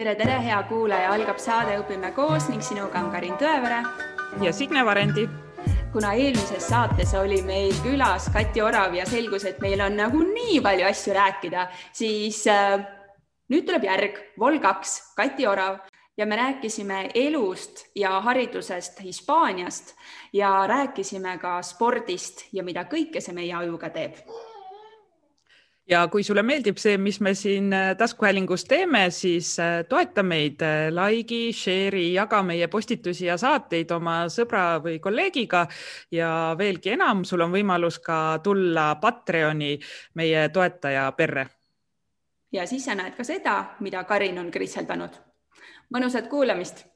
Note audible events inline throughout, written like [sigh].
tere, tere, hea kuulaja, algab saade Õpime koos ning sinuga on Karin Tõevere ja Signe Varendi. kuna eelmises saates oli meil külas Kati Orav ja selgus, et meil on nagu nii palju asju rääkida, siis äh, nüüd tuleb järg, Vol kaks, Kati Orav. Ja me rääkisime elust ja haridusest Hispaaniast ja rääkisime ka spordist ja mida kõike see meie ajuga teeb ja kui sulle meeldib see, mis me siin äh, taskuhäälingus teeme, siis äh, toeta meid, äh, like'i, share'i, jaga meie postitusi ja saateid oma sõbra või kolleegiga ja veelgi enam, sul on võimalus ka tulla Patreoni meie toetaja perre. ja siis sa näed ka seda, mida Karin on kritseldanud. mõnusat kuulamist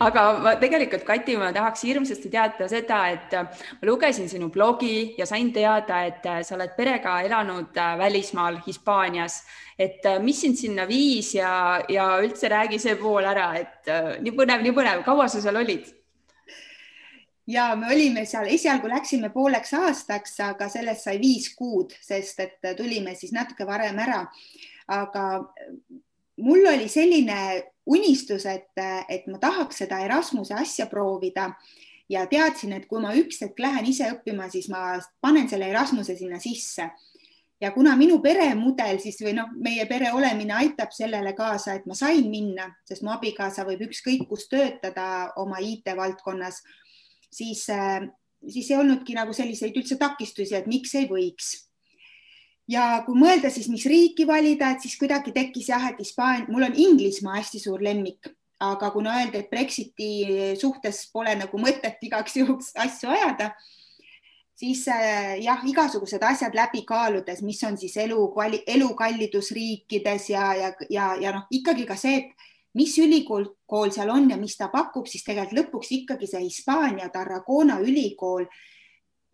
aga ma tegelikult, Kati, ma tahaks hirmsasti teada seda, et äh, ma lugesin sinu blogi ja sain teada, et äh, sa oled perega elanud äh, välismaal Hispaanias. et mis sind sinna viis ja, ja üldse räägi see pool ära, et nii põnev, nii põnev, kaua sa seal olid? ja me olime seal, esialgu läksime pooleks aastaks, aga sellest sai viis kuud, sest et tulime siis natuke varem ära. aga mul oli selline unistus, et, et ma tahaks seda Erasmuse asja proovida ja teadsin, et kui ma üks hetk lähen ise õppima, siis ma panen selle Erasmuse sinna sisse. ja kuna minu peremudel siis või noh, meie pere olemine aitab sellele kaasa, et ma sain minna, sest mu abikaasa võib ükskõik kus töötada oma IT-valdkonnas, siis, siis ei olnudki nagu selliseid üldse takistusi, et miks ei võiks ja kui mõelda siis, mis riiki valida, et siis kuidagi tekkis jah, et Hispaania, mul on Inglismaa hästi suur lemmik, aga kuna öeldi, et Brexiti suhtes pole nagu mõtet igaks juhuks asju ajada, siis äh, jah, igasugused asjad läbi kaaludes, mis on siis elu, elukallidus riikides ja, ja, ja, ja noh, ikkagi ka see, et mis ülikool kool seal on ja mis ta pakub, siis tegelikult lõpuks ikkagi see Hispaania Tarragona ülikool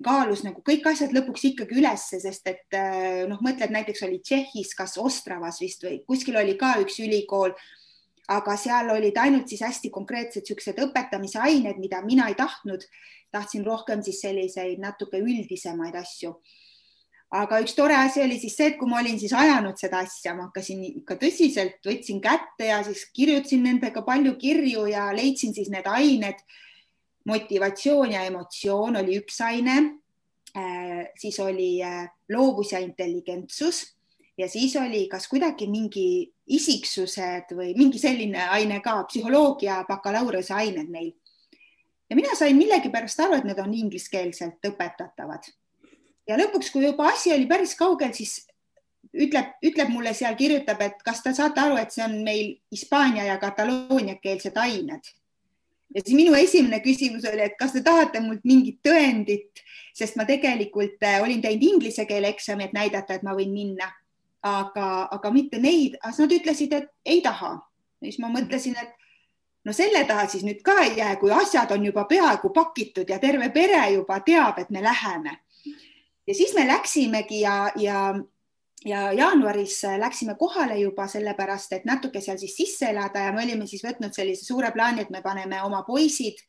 kaalus nagu kõik asjad lõpuks ikkagi ülesse, sest et äh, noh, mõtled näiteks oli Tšehhis, kas Ostravas vist või kuskil oli ka üks ülikool, aga seal olid ainult siis hästi konkreetsed niisugused õpetamise ained, mida mina ei tahtnud. tahtsin rohkem siis selliseid natuke üldisemaid asju. aga üks tore asi oli siis see, et kui ma olin siis ajanud seda asja, ma hakkasin ikka tõsiselt, võtsin kätte ja siis kirjutasin nendega palju kirju ja leidsin siis need ained motivatsioon ja emotsioon oli üks aine, äh, siis oli äh, loovus ja intelligentsus ja siis oli kas kuidagi mingi isiksused või mingi selline aine ka, psühholoogia bakalaureuse ained neil. ja mina sain millegipärast aru, et need on ingliskeelselt õpetatavad. ja lõpuks, kui juba asi oli päris kaugel, siis ütleb, ütleb mulle seal, kirjutab, et kas te saate aru, et see on meil hispaania ja kataloonia keelsed ained ja siis minu esimene küsimus oli, et kas te tahate mult mingit tõendit, sest ma tegelikult äh, olin teinud inglise keele eksami, et näidata, et ma võin minna, aga, aga mitte neid, nad ütlesid, et ei taha. siis ma mõtlesin, et no selle taha siis nüüd ka ei jää, kui asjad on juba peaaegu pakitud ja terve pere juba teab, et me läheme. ja siis me läksimegi ja, ja ja jaanuaris äh, läksime kohale juba sellepärast, et natuke seal siis sisse elada ja me olime siis võtnud sellise suure plaani, et me paneme oma poisid,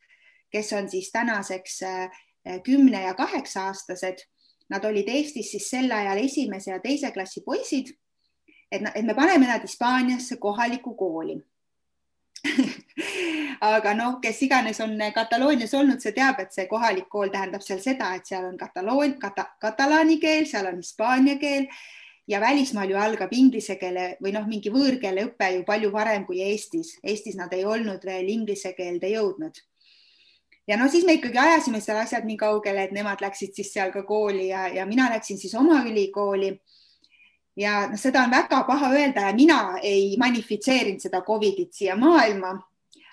kes on siis tänaseks äh, kümne ja kaheksa aastased. Nad olid Eestis siis sel ajal esimese ja teise klassi poisid. et, et me paneme nad Hispaaniasse kohalikku kooli [laughs] aga noh, kes iganes on Kataloonias olnud, see teab, et see kohalik kool tähendab seal seda, et seal on kataloon kata,, katalaani keel, seal on hispaania keel ja välismaal ju algab inglise keele või noh, mingi võõrkeele õpe ju palju varem kui Eestis. Eestis nad ei olnud veel inglise keelde jõudnud. ja no siis me ikkagi ajasime seal asjad nii kaugele, et nemad läksid siis seal ka kooli ja, ja mina läksin siis oma ülikooli. ja noh, seda on väga paha öelda ja mina ei manifitseerinud seda Covidit siia maailma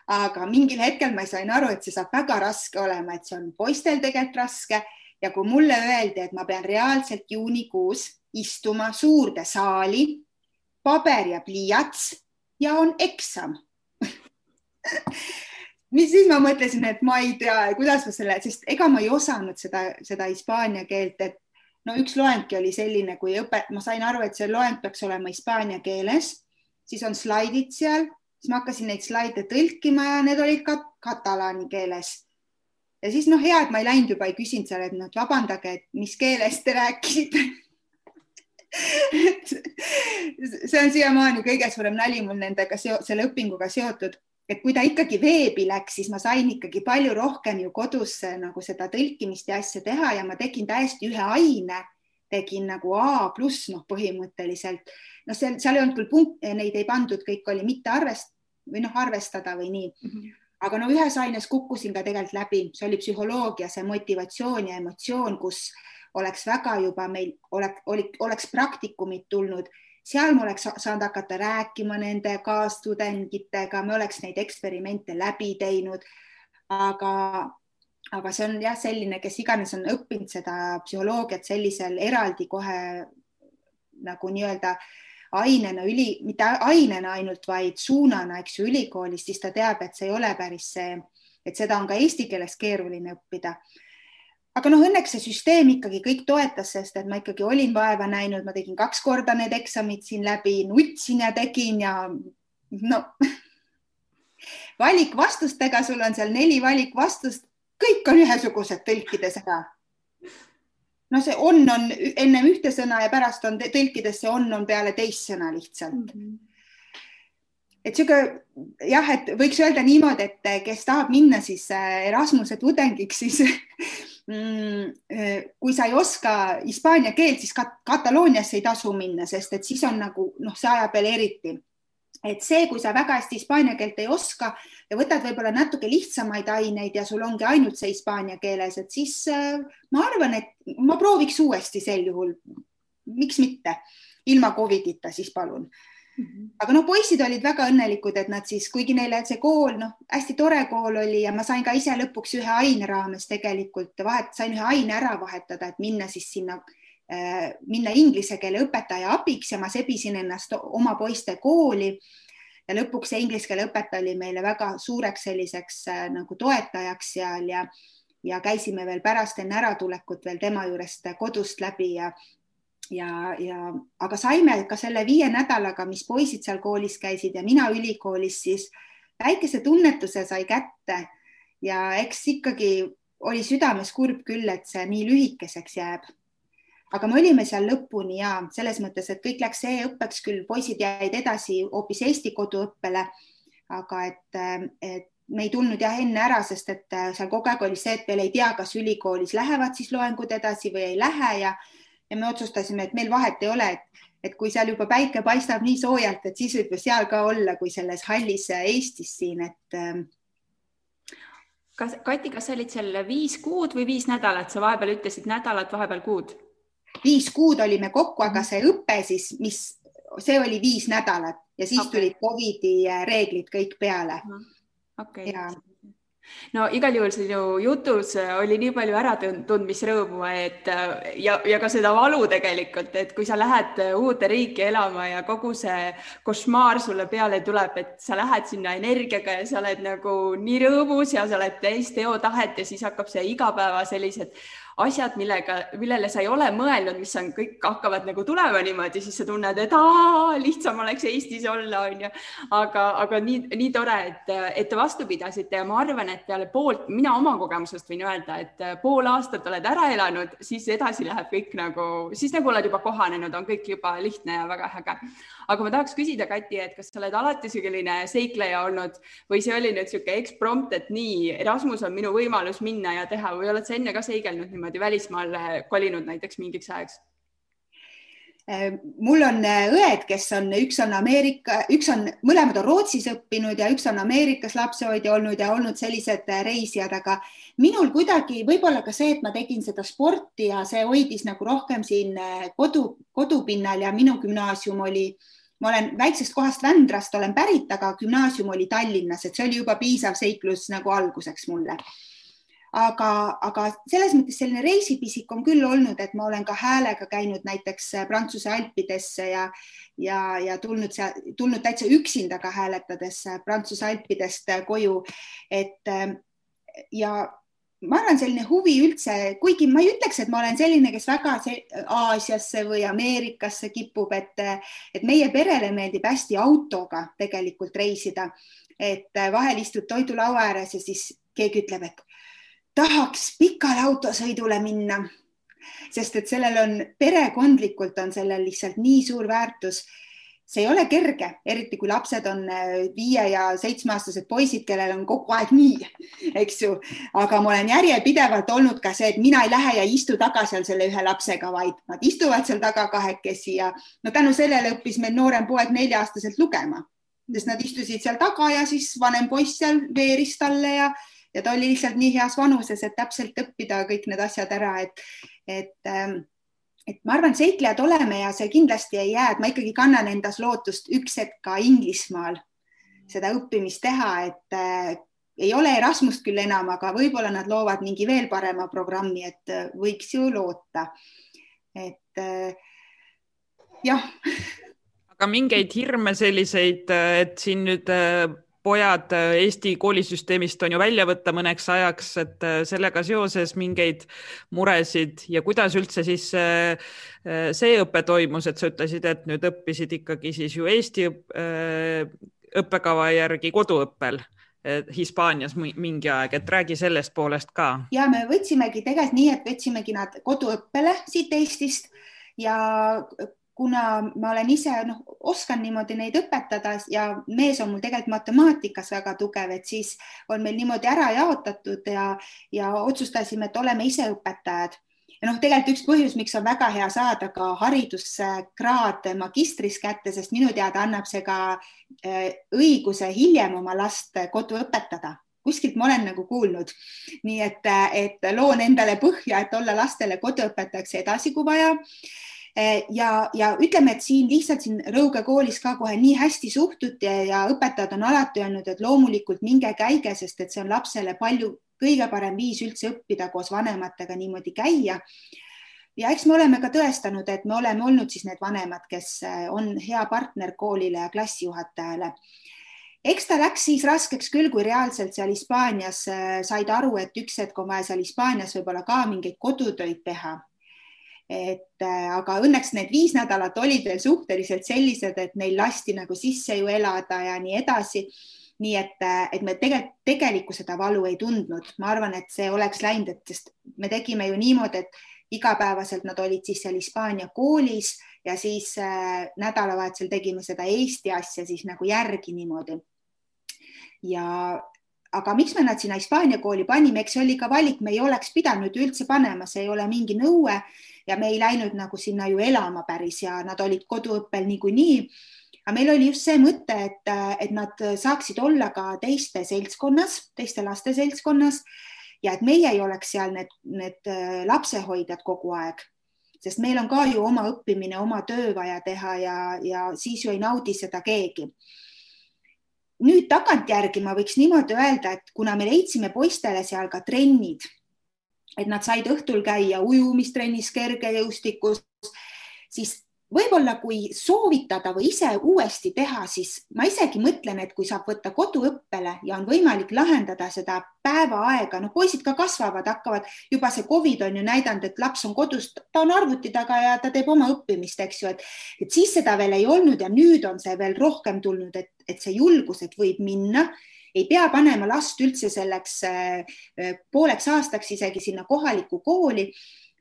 aga mingil hetkel ma sain aru, et see saab väga raske olema, et see on poistel tegelikult raske ja kui mulle öeldi, et ma pean reaalselt juunikuus istuma suurde saali, paber ja pliiats ja on eksam [laughs] mis siis ma mõtlesin, et ma ei tea, kuidas ma selle, sest ega ma ei osanud seda, seda hispaania keelt, et no üks loengki oli selline, kui õpe, ma sain aru, et see loeng peaks olema hispaania keeles, siis on slaidid seal, siis ma hakkasin neid slaide tõlkima ja need olid ka katalaani keeles. ja siis noh, hea, et ma ei läinud juba, ei küsinud seal, et noh, vabandage, et mis keeles te rääkisite [laughs] see on siiamaani kõige suurem nali mul nendega, selle õpinguga seotud, et kui ta ikkagi veebi läks, siis ma sain ikkagi palju rohkem ju kodus nagu seda tõlkimist ja asja teha ja ma tegin täiesti ühe aine, tegin nagu A pluss noh, põhimõtteliselt. Noh, seal, seal ei olnud küll punkte, neid ei pandud, kõik oli mitte arvest- või noh, arvestada või nii. Mm. -hmm aga no ühes aines kukkusin ka tegelikult läbi, see oli psühholoogia, see motivatsioon ja emotsioon, kus oleks väga juba meil oleks, oleks praktikumid tulnud, seal ma oleks saanud hakata rääkima nende kaastudengitega, me oleks neid eksperimente läbi teinud. aga, aga see on jah, selline, kes iganes on õppinud seda psühholoogiat sellisel eraldi kohe nagu nii-öelda ainena üli, mitte ainena ainult, vaid suunana, eks ju, ülikoolis, siis ta teab, et see ei ole päris see, et seda on ka eesti keeles keeruline õppida. Aga noh, õnneks see süsteem ikkagi kõik toetas, sest et ma ikkagi olin vaeva näinud, ma tegin kaks korda need eksamid siin läbi, nutsin ja tegin ja no [laughs] valikvastustega, sul on seal neli valikvastust, kõik on ühesugused tõlkides ära no see on on ennem ühte sõna ja pärast on tõlkides see on on peale teist sõna lihtsalt mm. -hmm et sihuke jah, et võiks öelda niimoodi, et kes tahab minna siis äh, Erasmuse tudengiks, siis [laughs] mm, äh, kui sa ei oska hispaania keelt, siis kat Katalooniasse ei tasu minna, sest et siis on nagu noh, see ajab veel eriti et see, kui sa väga hästi hispaania keelt ei oska ja võtad võib-olla natuke lihtsamaid aineid ja sul ongi ainult see hispaania keeles, et siis ma arvan, et ma prooviks uuesti sel juhul. miks mitte, ilma Covidita siis palun. Aga noh, poisid olid väga õnnelikud, et nad siis, kuigi neile see kool, noh, hästi tore kool oli ja ma sain ka ise lõpuks ühe aine raames tegelikult vahet, sain ühe aine ära vahetada, et minna siis sinna Äh, minna inglise keele õpetaja abiks ja ma sebisin ennast oma poiste kooli. ja lõpuks see inglise keele õpetaja oli meile väga suureks selliseks äh, nagu toetajaks seal ja, ja käisime veel pärast enne äratulekut veel tema juurest kodust läbi ja ja, ja aga saime ka selle viie nädalaga, mis poisid seal koolis käisid ja mina ülikoolis, siis väikese tunnetuse sai kätte. Ja eks ikkagi oli südames kurb küll, et see nii lühikeseks jääb. Aga me olime seal lõpuni ja selles mõttes, et kõik läks e-õppeks küll, poisid jäid edasi hoopis Eesti koduõppele. aga et, et me ei tulnud jah enne ära, sest et seal kogu aeg oli see, et veel ei tea, kas ülikoolis lähevad siis loengud edasi või ei lähe ja, ja me otsustasime, et meil vahet ei ole, et, et kui seal juba päike paistab nii soojalt, et siis võib ju seal ka olla, kui selles hallis Eestis siin, et kas Kati, kas sa olid seal viis kuud või viis nädalat, sa vahepeal ütlesid nädalat, vahepeal kuud. Viis kuud olime kokku, aga see õpe siis, mis, see oli viis nädalat ja siis okay. tulid Covidi reeglid kõik peale. okei. Okay no igal juhul sinu jutus oli nii palju äratundmisrõõmu, et ja, ja ka seda valu tegelikult, et kui sa lähed uude riiki elama ja kogu see košmaar sulle peale tuleb, et sa lähed sinna energiaga ja sa oled nagu nii rõõmus ja sa oled täis teotahet ja siis hakkab see igapäeva sellised asjad, millega, millele sa ei ole mõelnud, mis on, kõik hakkavad nagu tulema niimoodi, siis sa tunned, et aa, lihtsam oleks Eestis olla, onju. aga, aga nii, nii tore, et, et te vastu pidasite ja ma arvan, et peale poolt, mina oma kogemusest võin öelda, et pool aastat oled ära elanud, siis edasi läheb kõik nagu, siis nagu oled juba kohanenud, on kõik juba lihtne ja väga äge. Aga ma tahaks küsida, Kati, et kas sa oled alati selline seikleja olnud või see oli nüüd niisugune eksprompt, et nii, Erasmus on minu võimalus minna ja teha või oled sa enne ka seigelnud niimoodi? välismaale kolinud näiteks mingiks ajaks? Äh, mul on äh, õed, kes on, üks on Ameerika, üks on, mõlemad on Rootsis õppinud ja üks on Ameerikas lapsehoidja olnud ja olnud sellised äh, reisijad, aga minul kuidagi võib-olla ka see, et ma tegin seda sporti ja see hoidis nagu rohkem siin kodu, kodupinnal ja minu gümnaasium oli ma olen väiksest kohast Vändrast olen pärit, aga gümnaasium oli Tallinnas, et see oli juba piisav seiklus nagu alguseks mulle aga, aga selles mõttes selline reisipisik on küll olnud, et ma olen ka häälega käinud näiteks Prantsuse alpidesse ja, ja, ja tulnud seal, tulnud täitsa üksinda ka hääletades Prantsuse alpidest koju. et ja ma arvan, selline huvi üldse, kuigi ma ei ütleks, et ma olen selline, kes väga Aasiasse või Ameerikasse kipub, et, et meie perele meeldib hästi autoga tegelikult reisida. et vahel istud toidulaua ääres ja siis keegi ütleb, et tahaks pikale autosõidule minna, sest et sellel on perekondlikult on sellel lihtsalt nii suur väärtus, see ei ole kerge, eriti kui lapsed on äh, viie ja seitsmeaastased poisid, kellel on kogu aeg nii, eks ju. aga ma olen järjepidevalt olnud ka see, et mina ei lähe ja ei istu taga seal selle ühe lapsega, vaid nad istuvad seal taga kahekesi ja no tänu sellele õppis meil noorem poeg nelja-aastaselt lugema, sest nad istusid seal taga ja siis vanem poiss seal veeris talle ja, ja ta oli lihtsalt nii heas vanuses, et täpselt õppida kõik need asjad ära, et, et ähm, et ma arvan, seiklejad oleme ja see kindlasti ei jää, et ma ikkagi kannan endas lootust üks hetk ka Inglismaal seda õppimist teha, et äh, ei ole Erasmust küll enam, aga võib-olla nad loovad mingi veel parema programmi, et äh, võiks ju loota. et äh, jah. aga mingeid hirme selliseid, et siin nüüd äh pojad äh, Eesti koolisüsteemist on ju välja võtta mõneks ajaks, et äh, sellega seoses mingeid muresid ja kuidas üldse siis äh, see õpe toimus, et sa ütlesid, et nüüd õppisid ikkagi siis ju Eesti õppekava järgi koduõppel Hispaanias mingi aeg, et räägi sellest poolest ka. ja me võtsimegi tegelikult nii, et võtsimegi nad koduõppele siit Eestist ja kuna ma olen ise, noh, oskan niimoodi neid õpetada ja mees on mul tegelikult matemaatikas väga tugev, et siis on meil niimoodi ära jaotatud ja, ja otsustasime, et oleme ise õpetajad. Ja noh, tegelikult üks põhjus, miks on väga hea saada ka hariduskraad magistris kätte, sest minu teada annab see ka äh, õiguse hiljem oma last kodu õpetada. Kuskilt ma olen nagu kuulnud, nii et, et loon endale põhja, et olla lastele koduõpetajaks edasi, kui vaja ja, ja ütleme, et siin lihtsalt siin Rõuge koolis ka kohe nii hästi suhtuti ja õpetajad on alati öelnud, et loomulikult minge käige, sest et see on lapsele palju kõige parem viis üldse õppida koos vanematega niimoodi käia. ja eks me oleme ka tõestanud, et me oleme olnud siis need vanemad, kes eh, on hea partner koolile ja klassijuhatajale eks ta läks siis raskeks küll, kui reaalselt seal Hispaanias eh, said aru, et üks hetk on vaja seal Hispaanias võib-olla ka mingeid kodutöid teha et äh, aga õnneks need viis nädalat olid veel suhteliselt sellised, et neil lasti nagu sisse ju elada ja nii edasi. nii et, äh, et me tegelikult, tegelikku seda valu ei tundnud, ma arvan, et see oleks läinud, et sest me tegime ju niimoodi, et igapäevaselt nad olid siis seal Hispaania koolis ja siis äh, nädalavahetusel tegime seda Eesti asja siis nagu järgi niimoodi. ja aga miks me nad sinna Hispaania kooli panime, eks see oli ka valik, me ei oleks pidanud üldse panema, see ei ole mingi nõue ja me ei läinud nagu sinna ju elama päris ja nad olid koduõppel niikuinii. aga meil oli just see mõte, et, et nad saaksid olla ka teiste seltskonnas, teiste laste seltskonnas ja et meie ei oleks seal need, need lapsehoidjad kogu aeg sest meil on ka ju oma õppimine, oma töö vaja teha ja, ja siis ju ei naudi seda keegi. nüüd tagantjärgi ma võiks niimoodi öelda, et kuna me leidsime poistele seal ka trennid et nad said õhtul käia ujumistrennis, kergejõustikus, siis võib-olla kui soovitada või ise uuesti teha, siis ma isegi mõtlen, et kui saab võtta koduõppele ja on võimalik lahendada seda päevaaega, no poisid ka kasvavad, hakkavad juba see Covid on ju näidanud, et laps on kodus, ta on arvuti taga ja ta teeb oma õppimist, eks ju, et, et siis seda veel ei olnud ja nüüd on see veel rohkem tulnud, et, et see julgus, et võib minna ei pea panema last üldse selleks äh, äh, pooleks aastaks isegi sinna kohalikku kooli.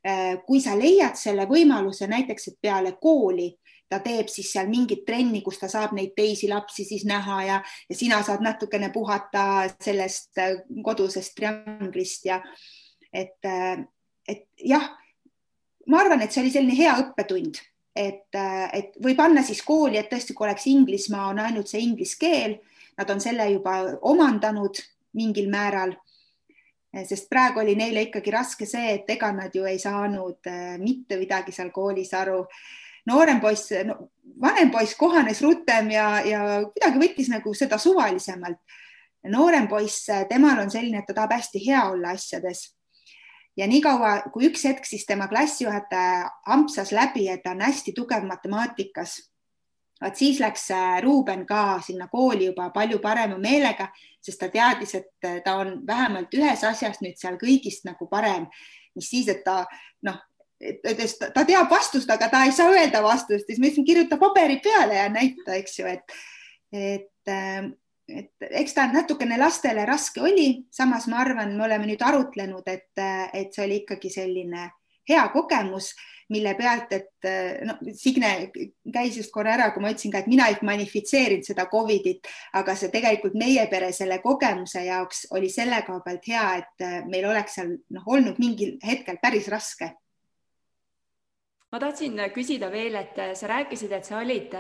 Äh, kui sa leiad selle võimaluse näiteks, et peale kooli ta teeb siis seal mingit trenni, kus ta saab neid teisi lapsi siis näha ja, ja sina saad natukene puhata sellest kodusest trianglist ja et, et jah, ma arvan, et see oli selline hea õppetund, et, et või panna siis kooli, et tõesti, kui oleks Inglismaa, on ainult see inglise keel nad on selle juba omandanud mingil määral. sest praegu oli neile ikkagi raske see, et ega nad ju ei saanud äh, mitte midagi seal koolis aru. noorem poiss no,, vanem poiss kohanes rutem ja, ja kuidagi võttis nagu seda suvalisemalt. noorem poiss, äh, temal on selline, et ta tahab hästi hea olla asjades ja niikaua, kui üks hetk siis tema klassijuhataja ampsas läbi, et ta on hästi tugev matemaatikas vaat siis läks äh, Ruuben ka sinna kooli juba palju parema meelega, sest ta teadis, et äh, ta on vähemalt ühes asjas nüüd seal kõigist nagu parem, mis siis, et ta noh, ta teab vastust, aga ta ei saa öelda vastust, siis ma ütlesin, kirjuta paberi peale ja näita, eks ju, et, et, äh, et eks ta natukene lastele raske oli, samas ma arvan, me oleme nüüd arutlenud, et, et see oli ikkagi selline hea kogemus mille pealt, et no Signe käis just korra ära, kui ma ütlesin ka, et mina ei manifitseerinud seda Covidit, aga see tegelikult meie pere selle kogemuse jaoks oli selle koha pealt hea, et meil oleks seal noh, olnud mingil hetkel päris raske. Ma tahtsin küsida veel, et sa rääkisid, et sa olid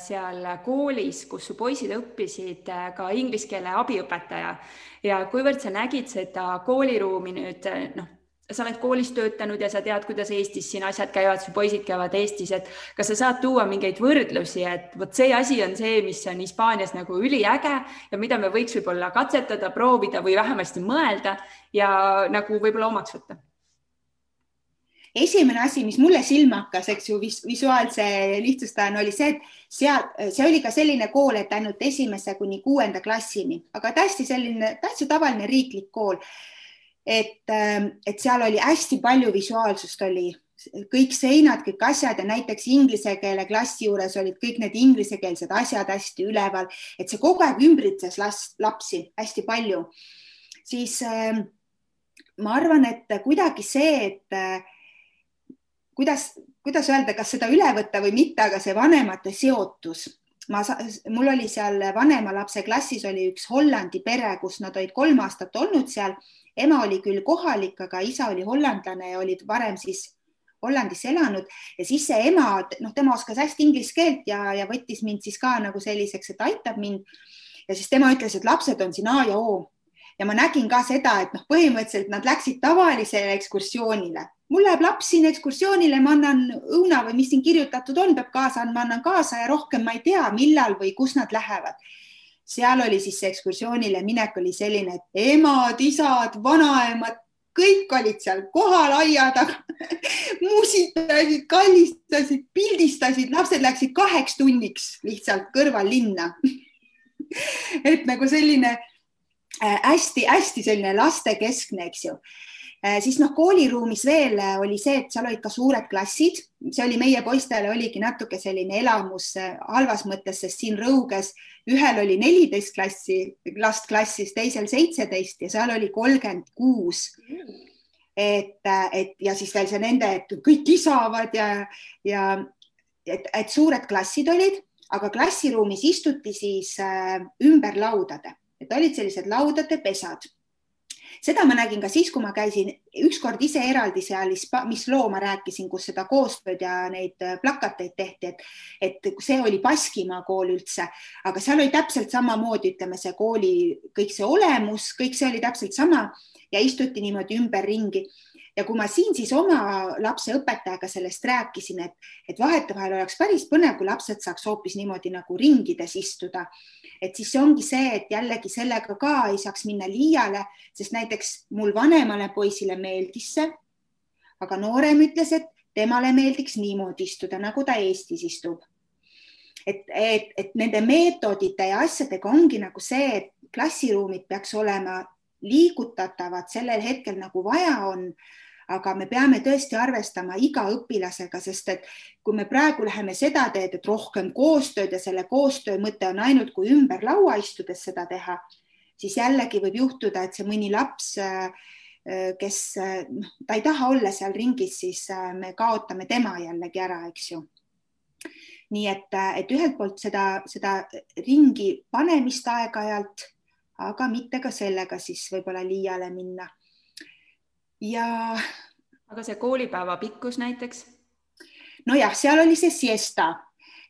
seal koolis, kus su poisid õppisid ka inglise keele abiõpetaja. Ja kuivõrd sa nägid seda kooliruumi nüüd noh, sa oled koolis töötanud ja sa tead, kuidas Eestis siin asjad käivad, su poisid käivad Eestis, et kas sa saad tuua mingeid võrdlusi, et vot see asi on see, mis on Hispaanias nagu üliäge ja mida me võiks võib-olla katsetada, proovida või vähemasti mõelda ja nagu võib-olla omaks võtta? esimene asi, mis mulle silma hakkas, eks ju, visuaalse lihtsustajana oli see, et seal, see oli ka selline kool, et ainult esimese kuni kuuenda klassini, aga hästi selline täitsa tavaline riiklik kool et, ähm, et seal oli hästi palju visuaalsust oli, kõik seinad, kõik asjad ja näiteks inglise keele klassi juures olid kõik need inglisekeelsed asjad hästi üleval, et see kogu aeg ümbritses last, lapsi hästi palju. siis äh, ma arvan, et kuidagi see, et äh, kuidas, kuidas öelda, kas seda üle võtta või mitte, aga see vanemate seotus ma, mul oli seal vanema lapse klassis oli üks Hollandi pere, kus nad olid kolm aastat olnud seal ema oli küll kohalik, aga isa oli hollandlane ja olid varem siis Hollandis elanud ja siis see ema, noh, tema oskas hästi inglise keelt ja, ja võttis mind siis ka nagu selliseks, et aitab mind. ja siis tema ütles, et lapsed on siin A ja O ja ma nägin ka seda, et noh, põhimõtteliselt nad läksid tavalisele ekskursioonile. mul läheb laps siin ekskursioonile, ma annan õuna või mis siin kirjutatud on, peab kaasa andma, annan kaasa ja rohkem ma ei tea, millal või kus nad lähevad seal oli siis see ekskursioonile minek oli selline, et emad, isad, vanaemad, kõik olid seal kohal aia taga [laughs] musitasid, kallistasid, pildistasid, lapsed läksid kaheks tunniks lihtsalt kõrvallinna [laughs] et nagu selline hästi-hästi äh, selline lastekeskne, eks ju siis noh, kooliruumis veel äh, oli see, et seal olid ka suured klassid, see oli meie poistele oligi natuke selline elamus äh, halvas mõttes, sest siin Rõuges ühel oli neliteist klassi, last klassis, teisel seitseteist ja seal oli kolmkümmend kuus. Et, et ja siis veel see nende, et kõik kisavad ja, ja et, et suured klassid olid, aga klassiruumis istuti siis ümber laudade, et olid sellised laudade pesad seda ma nägin ka siis, kui ma käisin ükskord ise eraldi seal, mis loo ma rääkisin, kus seda koostööd ja neid äh, plakateid tehti, et, et see oli Baskimaa kool üldse, aga seal oli täpselt samamoodi, ütleme, see kooli kõik see olemus, kõik see oli täpselt sama ja istuti niimoodi ümberringi ja kui ma siin siis oma lapse õpetajaga sellest rääkisin, et, et vahetevahel oleks päris põnev, kui lapsed saaks hoopis niimoodi nagu ringides istuda, et siis see ongi see, et jällegi sellega ka ei saaks minna liiale, sest näiteks mul vanemale poisile meeldis see, aga noorem ütles, et temale meeldiks niimoodi istuda, nagu ta Eestis istub. et, et, et nende meetodite ja asjadega ongi nagu see, et klassiruumid peaks olema liigutatavad sellel hetkel nagu vaja on aga me peame tõesti arvestama iga õpilasega, sest et kui me praegu läheme seda teed, et rohkem koostööd ja selle koostöö mõte on ainult, kui ümber laua istudes seda teha, siis jällegi võib juhtuda, et see mõni laps, kes noh, ta ei taha olla seal ringis, siis me kaotame tema jällegi ära, eks ju. Nii et, et ühelt poolt seda, seda ringi panemist aeg-ajalt, aga mitte ka sellega siis võib-olla liiale minna ja. aga see koolipäeva pikkus näiteks? nojah, seal oli see siesta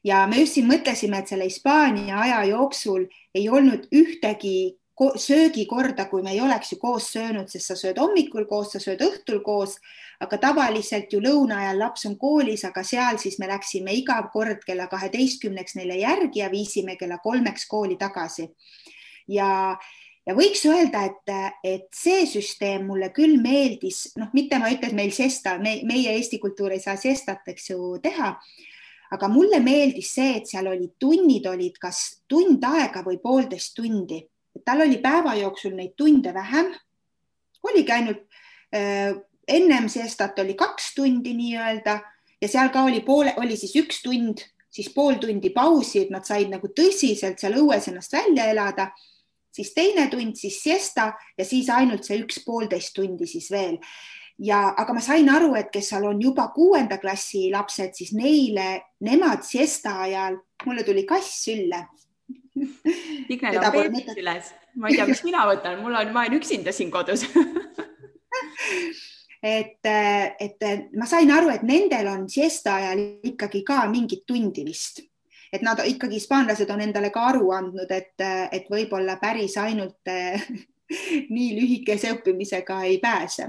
ja me just siin mõtlesime, et selle Hispaania aja jooksul ei olnud ühtegi söögikorda, kui me ei oleks ju koos söönud, sest sa sööd hommikul koos, sa sööd õhtul koos, aga tavaliselt ju lõuna ajal laps on koolis, aga seal siis me läksime iga kord kella kaheteistkümneks neile järgi ja viisime kella kolmeks kooli tagasi. ja ja võiks öelda, et, et see süsteem mulle küll meeldis, noh, mitte ma ei ütle, et meil sesta me,, meie Eesti kultuur ei saa sestat, eks ju, teha. aga mulle meeldis see, et seal olid tunnid olid kas tund aega või poolteist tundi, tal oli päeva jooksul neid tunde vähem. oligi ainult äh, ennem sestat oli kaks tundi nii-öelda ja seal ka oli poole, oli siis üks tund, siis pool tundi pausi, et nad said nagu tõsiselt seal õues ennast välja elada siis teine tund, siis siesta ja siis ainult see üks poolteist tundi siis veel. ja, aga ma sain aru, et kes seal on juba kuuenda klassi lapsed, siis neile, nemad siesta ajal, mulle tuli kass sülle. Signel on beebis üles, ma ei tea, mis mina võtan, mul on, ma olen üksinda siin kodus [laughs] et, et ma sain aru, et nendel on siesta ajal ikkagi ka mingit tundi vist, et nad ikkagi, hispaanlased on endale ka aru andnud, et, et võib-olla päris ainult [laughs] nii lühikese õppimisega ei pääse.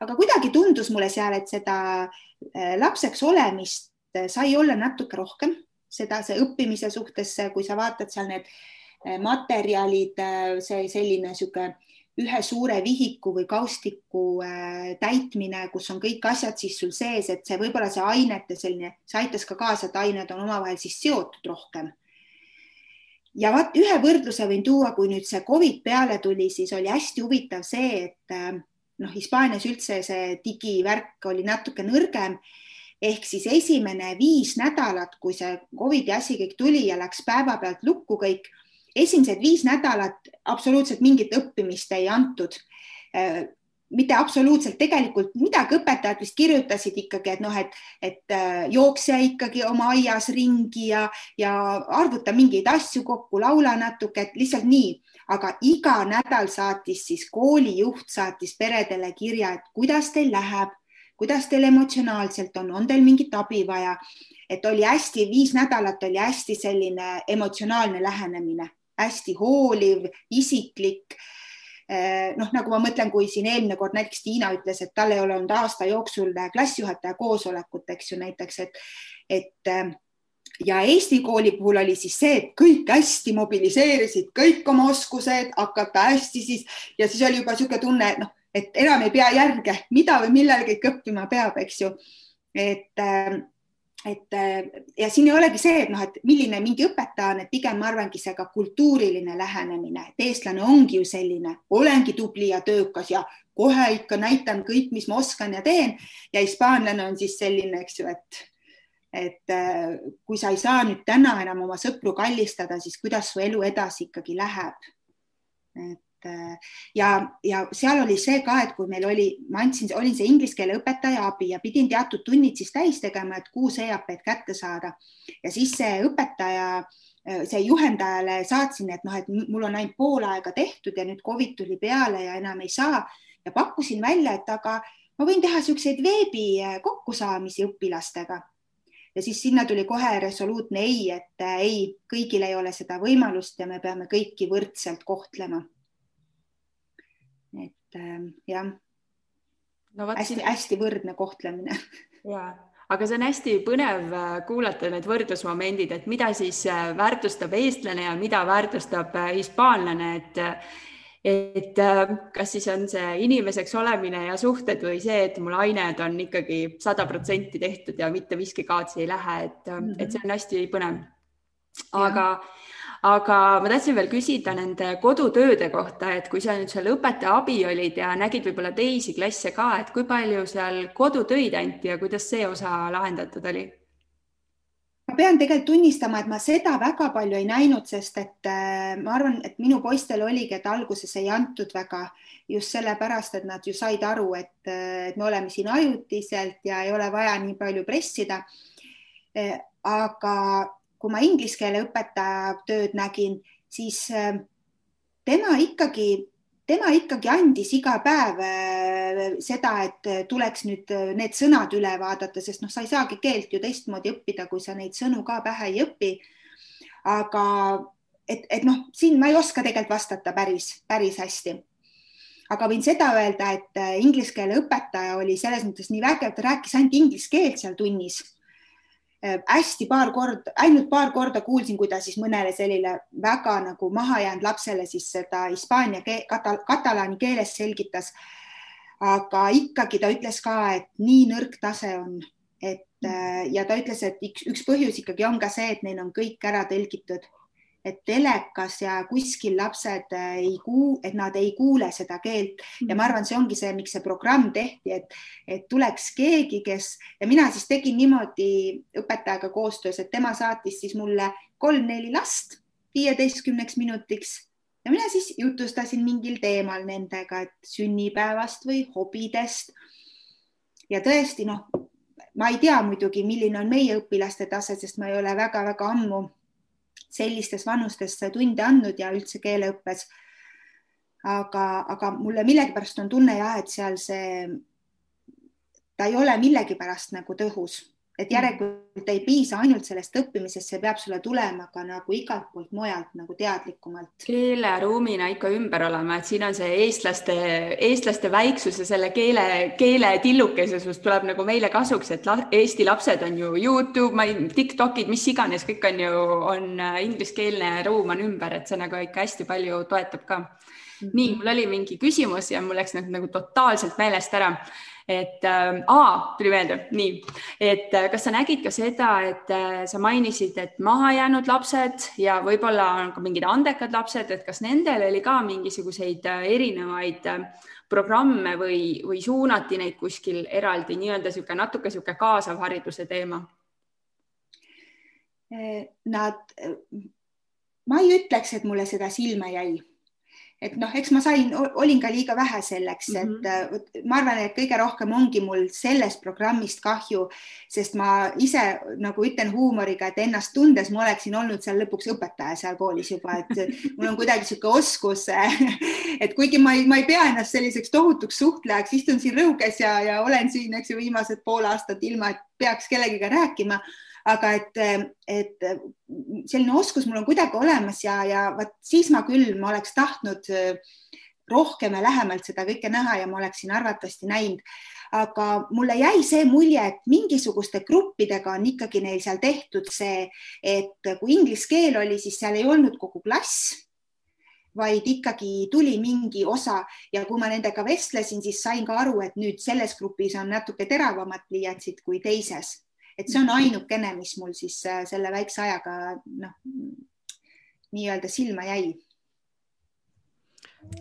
Aga kuidagi tundus mulle seal, et seda äh, lapseks olemist sai olla natuke rohkem, seda, see õppimise suhtes, kui sa vaatad seal need äh, materjalid, see selline niisugune ühe suure vihiku või kaustiku täitmine, kus on kõik asjad siis sul sees, et see võib-olla see ainete selline, see aitas ka kaasa, et ained on omavahel siis seotud rohkem. Ja vaat ühe võrdluse võin tuua, kui nüüd see Covid peale tuli, siis oli hästi huvitav see, et noh, Hispaanias üldse see digivärk oli natuke nõrgem. Ehk siis esimene viis nädalat, kui see Covidi asi kõik tuli ja läks päevapealt lukku kõik, esimesed viis nädalat absoluutselt mingit õppimist ei antud. Äh, mitte absoluutselt, tegelikult midagi õpetajad vist kirjutasid ikkagi, et noh, et, et äh, jookse ikkagi oma aias ringi ja, ja arvuta mingeid asju kokku, laula natuke, et lihtsalt nii. Aga iga nädal saatis siis koolijuht saatis peredele kirja, et kuidas teil läheb, kuidas teil emotsionaalselt on, on teil mingit abi vaja, et oli hästi, viis nädalat oli hästi selline emotsionaalne lähenemine, hästi hooliv, isiklik eh, noh, nagu ma mõtlen, kui siin eelmine kord näiteks Tiina ütles, et tal ei ole olnud aasta jooksul klassijuhataja koosolekut, eks ju näiteks, et, et eh, ja Eesti kooli puhul oli siis see, et kõik hästi mobiliseerisid kõik oma oskused, hakata hästi siis ja siis oli juba niisugune tunne, et noh, et enam ei pea järge, mida või millal kõik õppima peab, eks ju. et, et ja siin ei olegi see, et noh, et milline mingi õpetaja on, et pigem ma arvangi see ka kultuuriline lähenemine, et eestlane ongi ju selline, olengi tubli ja töökas ja kohe ikka näitan kõik, mis ma oskan ja teen ja hispaanlane on siis selline, eks ju, et et kui sa ei saa nüüd täna enam oma sõpru kallistada, siis kuidas su elu edasi ikkagi läheb? et äh, ja, ja seal oli see ka, et kui meil oli, ma andsin, olin see inglise keele õpetaja abi ja pidin teatud tunnid siis täis tegema, et kuus EAP-d kätte saada. Ja siis see õpetaja äh, see juhendajale saatsin, et noh, et mul on ainult pool aega tehtud ja nüüd Covid tuli peale ja enam ei saa. Ja pakkusin välja, et aga ma võin teha niisuguseid veebi kokkusaamisi õpilastega. Ja siis sinna tuli kohe resoluutne ei, et äh, ei, kõigil ei ole seda võimalust ja me peame kõiki võrdselt kohtlema. Et äh, jah no,, hästi-hästi siin... võrdne kohtlemine. [laughs] ja, aga see on hästi põnev äh, kuulata need võrdlusmomendid, et mida siis äh, väärtustab eestlane ja mida väärtustab hispaanlane, et et äh, kas siis on see inimeseks olemine ja suhted või see, et mul ained on ikkagi sada protsenti tehtud ja mitte miski kaotsi ei lähe, et mm, -hmm. et see on hästi põnev. aga, aga ma tahtsin veel küsida nende kodutööde kohta, et kui sa nüüd seal õpetaja abi olid ja nägid võib-olla teisi klasse ka, et kui palju seal kodutöid anti ja kuidas see osa lahendatud oli? ma pean tegelikult tunnistama, et ma seda väga palju ei näinud, sest et äh, ma arvan, et minu poistel oligi, et alguses ei antud väga just sellepärast, et nad ju said aru, et, äh, et me oleme siin ajutiselt ja ei ole vaja nii palju pressida. Äh, aga kui ma inglise keele õpetaja tööd nägin, siis tema ikkagi tema ikkagi andis iga päev äh, seda, et tuleks nüüd äh, need sõnad üle vaadata, sest noh, sa ei saagi keelt ju teistmoodi õppida, kui sa neid sõnu ka pähe ei õpi. aga et, et noh, siin ma ei oska tegelikult vastata päris, päris hästi. aga võin seda öelda, et äh, inglise keele õpetaja oli selles mõttes nii vägev, ta rääkis ainult inglise keelt seal tunnis Äh, hästi paar korda, ainult paar korda kuulsin, kui ta siis mõnele sellele väga nagu mahajäänud lapsele siis seda hispaania keel, katal, katalaani keeles selgitas. aga ikkagi ta ütles ka, et nii nõrk tase on, et äh, ja ta ütles, et üks, üks põhjus ikkagi on ka see, et neil on kõik ära tõlgitud et telekas ja kuskil lapsed äh, ei kuul-, et nad ei kuule seda keelt ja ma mhm. arvan, see ongi see, miks see programm tehti, et, et tuleks keegi, kes ja mina siis tegin niimoodi õpetajaga koostöös, et tema saatis siis mulle kolm-neli last viieteistkümneks minutiks ja mina siis jutustasin mingil teemal nendega, et sünnipäevast või hobidest. ja tõesti, noh, ma ei tea muidugi, milline on meie õpilaste tase, sest ma ei ole väga-väga ammu sellistes vanustes tunde andnud ja üldse keeleõppes. aga, aga mulle millegipärast on tunne jah, et seal see, ta ei ole millegipärast nagu tõhus et järelikult ei piisa ainult sellest õppimisest, see peab sulle tulema ka nagu igalt poolt mujalt nagu teadlikumalt. keeleruumina ikka ümber olema, et siin on see eestlaste, eestlaste väiksus ja selle keele, keele tillukesus tuleb nagu meile kasuks, et la, Eesti lapsed on ju Youtube, ma ei, Tiktokid, mis iganes, kõik on ju, on äh, ingliskeelne ruum on ümber, et see nagu ikka hästi palju toetab ka. -hmm. nii, mul oli mingi küsimus ja mul läks nagu, nagu totaalselt meelest ära et äh, aa, tuli meelde, nii, et äh, kas sa nägid ka seda, et äh, sa mainisid, et mahajäänud lapsed ja võib-olla on ka mingid andekad lapsed, et kas nendel oli ka mingisuguseid äh, erinevaid äh, programme või, või suunati neid kuskil eraldi nii-öelda niisugune natuke niisugune kaasav hariduse teema? Nad, ma ei ütleks, et mulle seda silma jäi et noh, eks ma sain, olin ka liiga vähe selleks mm, -hmm. et mhm. ma arvan, et kõige rohkem ongi mul sellest programmist kahju, sest ma ise nagu ütlen huumoriga, et ennast tundes ma oleksin olnud seal lõpuks õpetaja seal koolis juba, et [laughs] mul on kuidagi niisugune oskus, [laughs] et kuigi ma ei, ma ei pea ennast selliseks tohutuks suhtlejaks, istun siin rõuges ja, ja olen siin, eks ju, viimased pool aastat ilma, et peaks kellegiga rääkima aga et, et selline oskus mul on kuidagi olemas ja, ja vot siis ma küll, ma oleks tahtnud rohkem ja lähemalt seda kõike näha ja ma oleksin arvatavasti näinud. aga mulle jäi see mulje, et mingisuguste gruppidega on ikkagi neil seal tehtud see, et kui inglise keel oli, siis seal ei olnud kogu klass vaid ikkagi tuli mingi osa ja kui ma nendega vestlesin, siis sain ka aru, et nüüd selles grupis on natuke teravamad pliiatsid kui teises et see on ainukene, mis mul siis äh, selle väikse ajaga noh, nii-öelda silma jäi.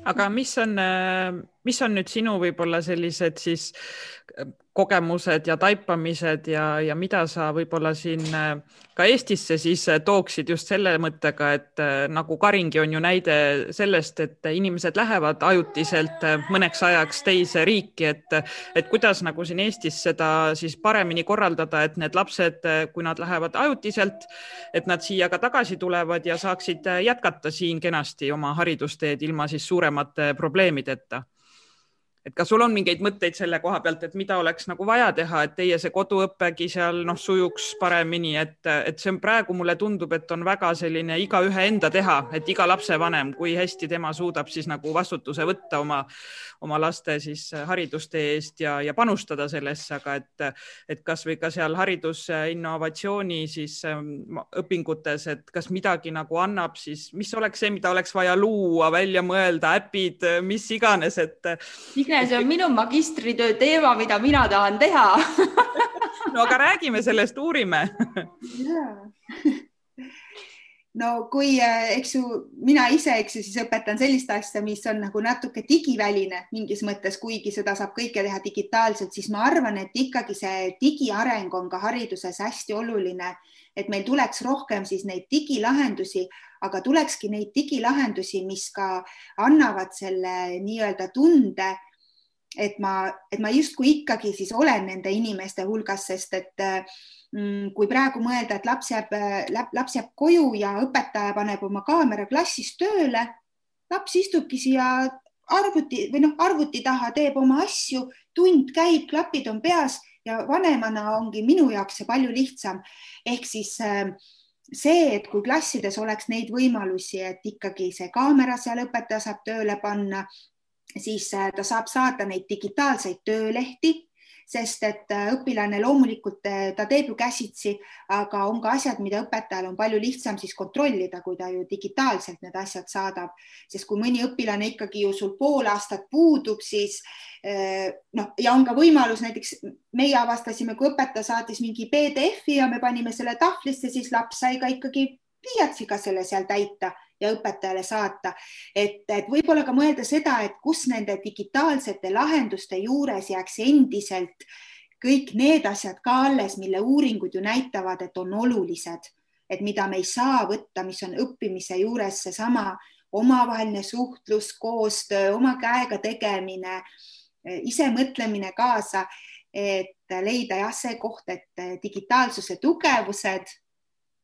aga mis on, äh, mis on nüüd sinu võib-olla sellised siis kogemused ja taipamised ja, ja mida sa võib-olla siin äh, ka Eestisse siis äh, tooksid just selle mõttega, et äh, nagu Karingi on ju näide sellest, et inimesed lähevad ajutiselt mõneks ajaks teise riiki, et, et kuidas nagu siin Eestis seda siis paremini korraldada, et need lapsed, kui nad lähevad ajutiselt, et nad siia ka tagasi tulevad ja saaksid jätkata siin kenasti oma haridusteed ilma siis suuremate probleemideta et kas sul on mingeid mõtteid selle koha pealt, et mida oleks nagu vaja teha, et teie see koduõppegi seal noh, sujuks paremini, et, et see on praegu mulle tundub, et on väga selline igaühe enda teha, et iga lapsevanem, kui hästi tema suudab siis nagu vastutuse võtta oma, oma laste siis haridustee eest ja, ja panustada sellesse, aga et, et kasvõi ka seal haridusinnovatsiooni siis ähm, õpingutes, et kas midagi nagu annab siis, mis oleks see, mida oleks vaja luua, välja mõelda, äpid, mis iganes, et Signe, see on minu magistritöö teema, mida mina tahan teha. [laughs] No aga räägime sellest, uurime [laughs] no kui, eh, eks ju, mina ise, eks ju, siis õpetan sellist asja, mis on nagu natuke digiväline mingis mõttes, kuigi seda saab kõike teha digitaalselt, siis ma arvan, et ikkagi see digiareng on ka hariduses hästi oluline, et meil tuleks rohkem siis neid digilahendusi, aga tulekski neid digilahendusi, mis ka annavad selle nii-öelda tunde et ma, et ma justkui ikkagi siis olen nende inimeste hulgas, sest et mm, kui praegu mõelda, et laps jääb, laps jääb koju ja õpetaja paneb oma kaamera klassis tööle, laps istubki siia arvuti või noh, arvuti taha, teeb oma asju, tund käib, klapid on peas ja vanemana ongi minu jaoks see palju lihtsam. ehk siis see, et kui klassides oleks neid võimalusi, et ikkagi see kaamera seal õpetaja saab tööle panna, siis äh, ta saab saada neid digitaalseid töölehti, sest et äh, õpilane loomulikult äh, ta teeb ju käsitsi, aga on ka asjad, mida õpetajal on palju lihtsam siis kontrollida, kui ta ju digitaalselt need asjad saadab, sest kui mõni õpilane ikkagi ju sul pool aastat puudub, siis noh, ja on ka võimalus näiteks meie avastasime, kui õpetaja saatis mingi PDF-i ja me panime selle tahvlisse, siis laps sai ka ikkagi pliiatsiga selle seal täita ja õpetajale saata. et, et võib-olla ka mõelda seda, et kus nende digitaalsete lahenduste juures jääks endiselt kõik need asjad ka alles, mille uuringud ju näitavad, et on olulised, et mida me ei saa võtta, mis on õppimise juures seesama omavaheline suhtlus, koostöö, oma käega tegemine, ise mõtlemine kaasa, et leida jah, see koht, et digitaalsuse tugevused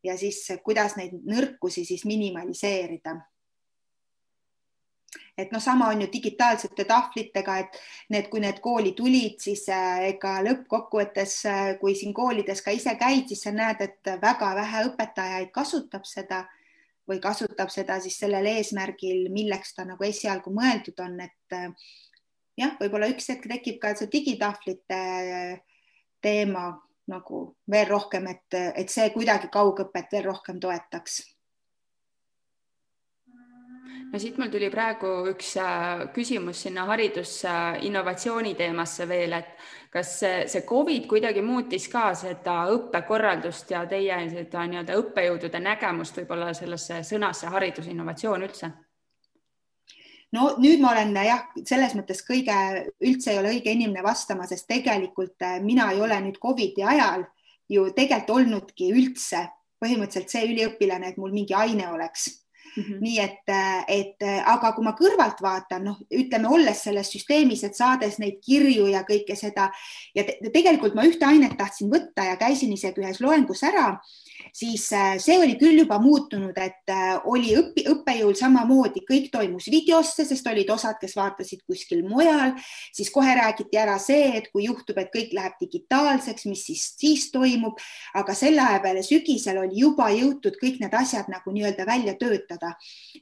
ja siis kuidas neid nõrkusi siis minimaliseerida. Et noh, sama on ju digitaalsete tahvlitega, et need, kui need kooli tulid, siis äh, ega lõppkokkuvõttes, äh, kui siin koolides ka ise käid, siis sa näed, et väga vähe õpetajaid kasutab seda või kasutab seda siis sellel eesmärgil, milleks ta nagu esialgu mõeldud on, et äh, jah, võib-olla üks hetk tekib ka see digitahvlite teema nagu veel rohkem, et, et see kuidagi kaugõpet veel rohkem toetaks no siit mul tuli praegu üks äh, küsimus sinna haridusinnovatsiooni teemasse veel, et kas see Covid kuidagi muutis ka seda õppekorraldust ja teie seda nii-öelda õppejõudude nägemust võib-olla sellesse sõnasse haridusinnovatsioon üldse? No nüüd ma olen jah, selles mõttes kõige, üldse ei ole õige inimene vastama, sest tegelikult äh, mina ei ole nüüd Covidi ajal ju tegelikult olnudki üldse põhimõtteliselt see üliõpilane, et mul mingi aine oleks Mm -hmm. nii et, et aga kui ma kõrvalt vaatan, noh, ütleme, olles selles süsteemis, et saades neid kirju ja kõike seda ja te tegelikult ma ühte ainet tahtsin võtta ja käisin isegi ühes loengus ära siis see oli küll juba muutunud, et oli õpi, õppejõul samamoodi, kõik toimus videosse, sest olid osad, kes vaatasid kuskil mujal, siis kohe räägiti ära see, et kui juhtub, et kõik läheb digitaalseks, mis siis siis toimub, aga selle aja peale sügisel oli juba jõutud kõik need asjad nagu nii-öelda välja töötada.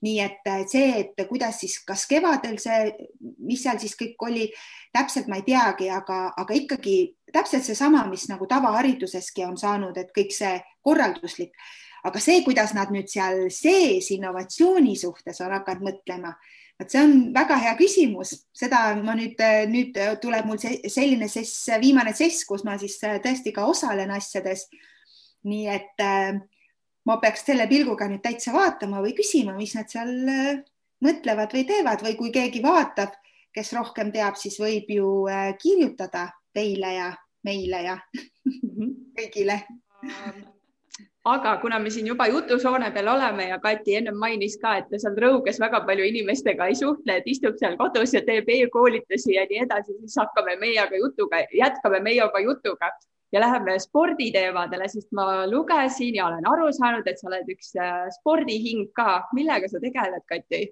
Nii et äh, see, et kuidas siis, kas kevadel see, mis seal siis kõik oli, täpselt ma ei teagi, aga, aga ikkagi täpselt seesama, mis nagu tavahariduseski on saanud, et kõik see korralduslik, aga see, kuidas nad nüüd seal sees innovatsiooni suhtes on hakanud mõtlema, vot see on väga hea küsimus, seda ma nüüd, nüüd tuleb mul selline sess, viimane sess, kus ma siis tõesti ka osalen asjades. nii et äh, ma peaks selle pilguga nüüd täitsa vaatama või küsima, mis nad seal äh, mõtlevad või teevad või kui keegi vaatab, kes rohkem teab, siis võib ju äh, kirjutada teile ja meile ja mhm. [laughs] kõigile aga kuna me siin juba jutusoone peal oleme ja Kati ennem mainis ka, et ta seal Rõuges väga palju inimestega ei suhtle, et istub seal kodus ja teeb e-koolitusi ja nii edasi, siis hakkame meiega jutuga, jätkame meie oma jutuga ja läheme sporditeemadele, sest ma lugesin ja olen aru saanud, et sa oled üks äh, spordihing ka. millega sa tegeled, Kati?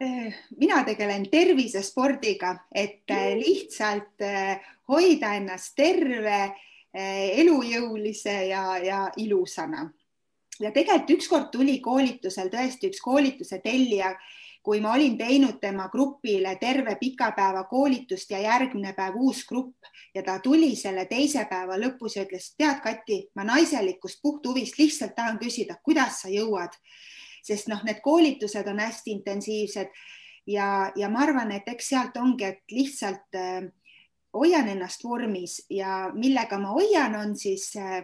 Eh, mina tegelen tervisespordiga, et eh, lihtsalt eh, hoida ennast terve, elujõulise ja, ja ilusana. ja tegelikult ükskord tuli koolitusel tõesti üks koolituse tellija, kui ma olin teinud tema grupile terve pikapäeva koolitust ja järgmine päev uus grupp ja ta tuli selle teise päeva lõpus ja ütles, tead, Kati, ma naiselikust puhthuvist lihtsalt tahan küsida, kuidas sa jõuad? Sest noh, need koolitused on hästi intensiivsed ja, ja ma arvan, et eks sealt ongi, et lihtsalt äh, hoian ennast vormis ja millega ma hoian, on siis äh,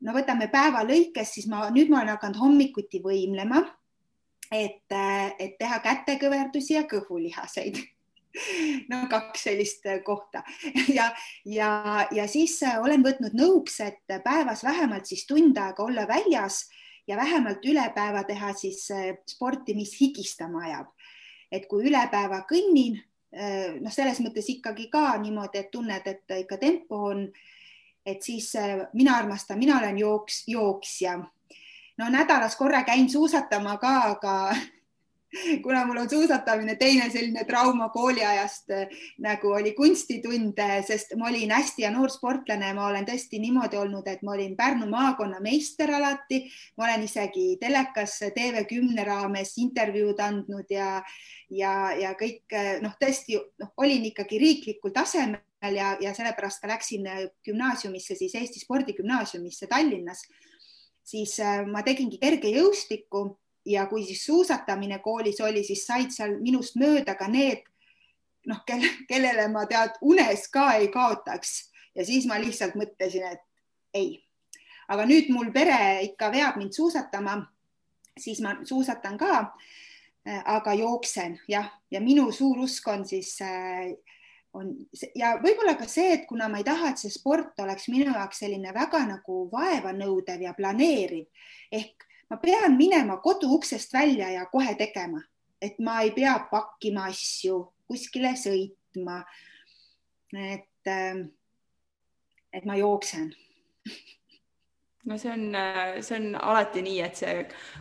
no võtame päeva lõikes, siis ma nüüd ma olen hakanud hommikuti võimlema, et, et teha kätekõverdusi ja kõhulihaseid [laughs] no kaks sellist kohta [laughs] ja, ja, ja siis olen võtnud nõuks, et päevas vähemalt siis tund aega olla väljas ja vähemalt üle päeva teha siis äh, sporti, mis higistama ajab. et kui üle päeva kõnnin, äh, noh, selles mõttes ikkagi ka niimoodi, et tunned, et ikka tempo on, et siis äh, mina armastan, mina olen jooks, jooksja. No nädalas korra käin suusatama ka, aga [laughs] kuna mul on suusatamine teine selline trauma kooliajast nagu oli kunstitund, sest ma olin hästi ja noor sportlane, ma olen tõesti niimoodi olnud, et ma olin Pärnu maakonna meister alati, ma olen isegi telekas TV10 raames intervjuud andnud ja ja, ja kõik noh, tõesti noh, olin ikkagi riiklikul tasemel ja, ja sellepärast ka läksin gümnaasiumisse, siis Eesti Spordigümnaasiumisse Tallinnas, siis ma tegingi kergejõustikku ja kui siis suusatamine koolis oli, siis said seal minust mööda ka need noh, kelle, kellele ma tead unes ka ei kaotaks ja siis ma lihtsalt mõtlesin, et ei, aga nüüd mul pere ikka veab mind suusatama, siis ma suusatan ka. aga jooksen jah, ja minu suur usk on siis äh, on ja võib-olla ka see, et kuna ma ei taha, et see sport oleks minu jaoks selline väga nagu vaevanõudev ja planeeriv ehk ma pean minema koduuksest välja ja kohe tegema, et ma ei pea pakkima asju, kuskile sõitma. et, äh, et ma jooksen [laughs] no see on, see on alati nii, et see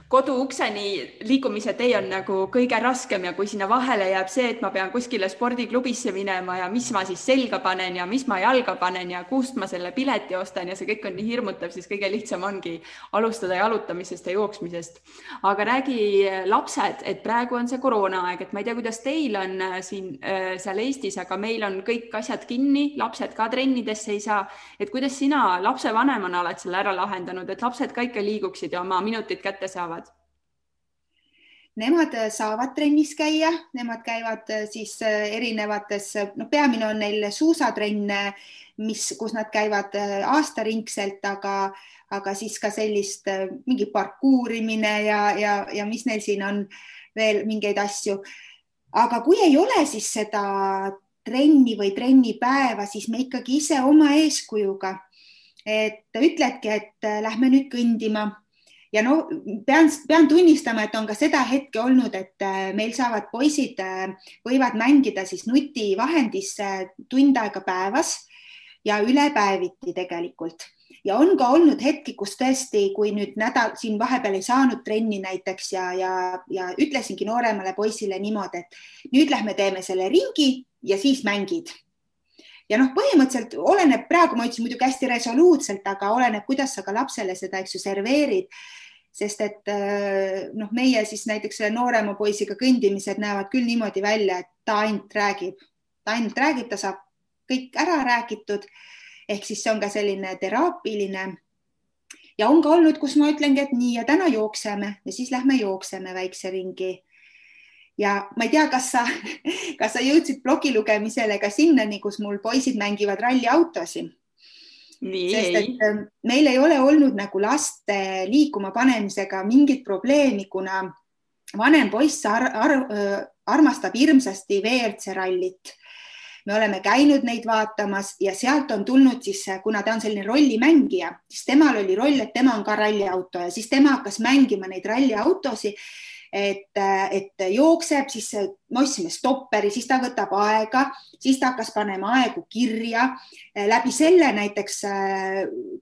koduukseni liikumise tee on nagu kõige raskem ja kui sinna vahele jääb see, et ma pean kuskile spordiklubisse minema ja mis ma siis selga panen ja mis ma jalga panen ja kust ma selle pileti ostan ja see kõik on nii hirmutav, siis kõige lihtsam ongi alustada jalutamisest ja jooksmisest. aga räägi lapsed, et praegu on see koroonaaeg, et ma ei tea, kuidas teil on äh, siin äh, seal Eestis, aga meil on kõik asjad kinni, lapsed ka trennidesse ei saa. et kuidas sina lapsevanemana oled selle ära lahendanud? Lahendanud, et lapsed ka ikka liiguksid ja oma minutid kätte saavad? Nemad äh, saavad trennis käia, nemad käivad äh, siis äh, erinevates, noh, peamine on neil suusatrenn, mis, kus nad käivad aastaringselt, aga, aga siis ka sellist mingi parkuurimine ja, ja, ja mis neil siin on veel mingeid asju. aga kui ei ole siis seda trenni või trennipäeva, siis me ikkagi ise oma eeskujuga et ütledki, et äh, lähme nüüd kõndima. Ja no pean, pean tunnistama, et on ka seda hetke olnud, et äh, meil saavad poisid, äh, võivad mängida siis nutivahendisse tund aega päevas ja üle päeviti tegelikult. Ja on ka olnud hetki, kus tõesti, kui nüüd nädal siin vahepeal ei saanud trenni näiteks ja, ja, ja ütlesingi nooremale poisile niimoodi, et nüüd lähme teeme selle ringi ja siis mängid ja noh, põhimõtteliselt oleneb, praegu ma ütlesin muidugi hästi resoluutselt, aga oleneb, kuidas sa ka lapsele seda, eks ju, serveerid. sest et äh, noh, meie siis näiteks selle noorema poisiga kõndimised näevad küll niimoodi välja, et ta ainult räägib, ta ainult räägib, ta saab kõik ära räägitud. ehk siis see on ka selline teraapiline. ja on ka olnud, kus ma ütlengi, et nii ja täna jookseme ja siis lähme jookseme väikse ringi ja ma ei tea, kas sa, [laughs] kas sa jõudsid blogi lugemisele ka sinnani, kus mul poisid mängivad ralliautosid. sest et ähm, meil ei ole olnud nagu laste liikuma panemisega mingit probleemi, kuna vanem poiss ar ar armastab hirmsasti WRC rallit me oleme käinud neid vaatamas ja sealt on tulnud siis, kuna ta on selline rollimängija, siis temal oli roll, et tema on ka ralliauto ja siis tema hakkas mängima neid ralliautosid et, et jookseb, siis me ostsime stopperi, siis ta võtab aega, siis ta hakkas panema aegu kirja. läbi selle näiteks,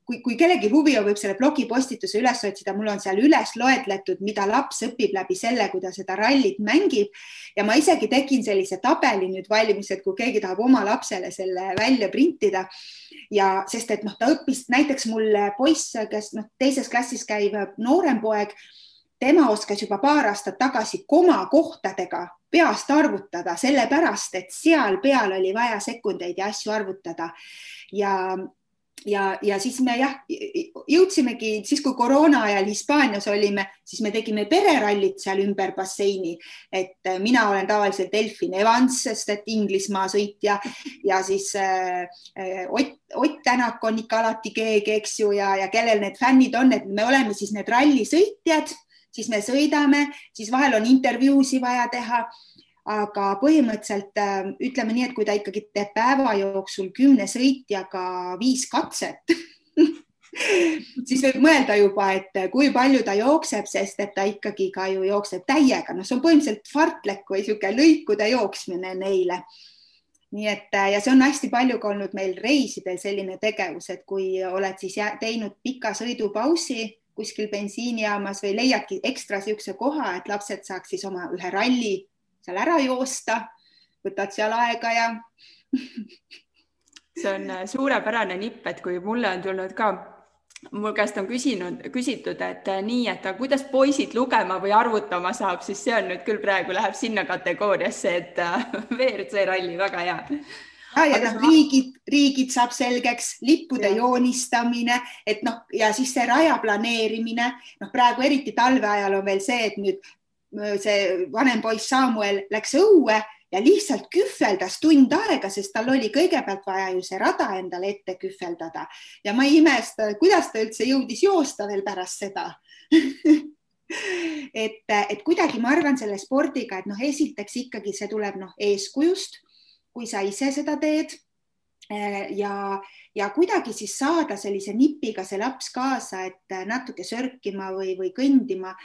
kui, kui kellelgi huvi on, võib selle blogipostituse üles otsida, mul on seal üles loetletud, mida laps õpib läbi selle, kui ta seda rallit mängib. ja ma isegi tegin sellise tabeli nüüd valmis, et kui keegi tahab oma lapsele selle välja printida ja sest et noh, ta õppis näiteks mul poiss, kes noh, teises klassis käiv noorem poeg tema oskas juba paar aastat tagasi komakohtadega peast arvutada, sellepärast et seal peal oli vaja sekundeid ja asju arvutada. ja, ja, ja siis me jah, jõudsimegi siis, kui koroona ajal Hispaanias olime, siis me tegime pererallit seal ümber basseini, et mina olen tavaliselt Delfin Evans, sest et Inglismaa sõitja. Ja siis äh, Ott, Ott Tänak on ikka alati keegi, eks ju, ja, ja kellel need fännid on, et me oleme siis need rallisõitjad siis me sõidame, siis vahel on intervjuusid vaja teha. aga põhimõtteliselt äh, ütleme nii, et kui ta ikkagi teeb päeva jooksul kümne sõitjaga viis katset [laughs] siis võib mõelda juba, et kui palju ta jookseb, sest et ta ikkagi ka ju jookseb täiega, noh, see on põhimõtteliselt fartlek või niisugune lõikude jooksmine neile nii et äh, ja see on hästi palju ka olnud meil reisidel selline tegevus, et kui oled siis teinud pika sõidupausi kuskil bensiinijaamas või leiadki ekstra niisuguse koha, et lapsed saaks siis oma ühe ralli seal ära joosta, võtad seal aega ja [laughs] see on äh, suurepärane nipp, et kui mulle on tulnud ka mul käest on küsinud, küsitud, et äh, nii, et kuidas poisid lugema või arvutama saab, siis see on nüüd küll praegu läheb sinna kategooriasse, et äh, [laughs] WRC ralli väga hea ja, ja noh, riigid, riigid saab selgeks, lippude ja. joonistamine, et noh, ja siis see raja planeerimine, noh, praegu eriti talve ajal on veel see, et nüüd see vanem poiss Samuel läks õue ja lihtsalt kühveldas tund aega, sest tal oli kõigepealt vaja ju see rada endale ette kühveldada. Ja ma ei imesta, kuidas ta üldse jõudis joosta veel pärast seda. [laughs] Et, et kuidagi ma arvan selle spordiga, et noh, esiteks ikkagi see tuleb noh, eeskujust kui sa ise seda teed, ja, ja kuidagi siis saada sellise nipiga see laps kaasa, et natuke sörkima või, või kõndima.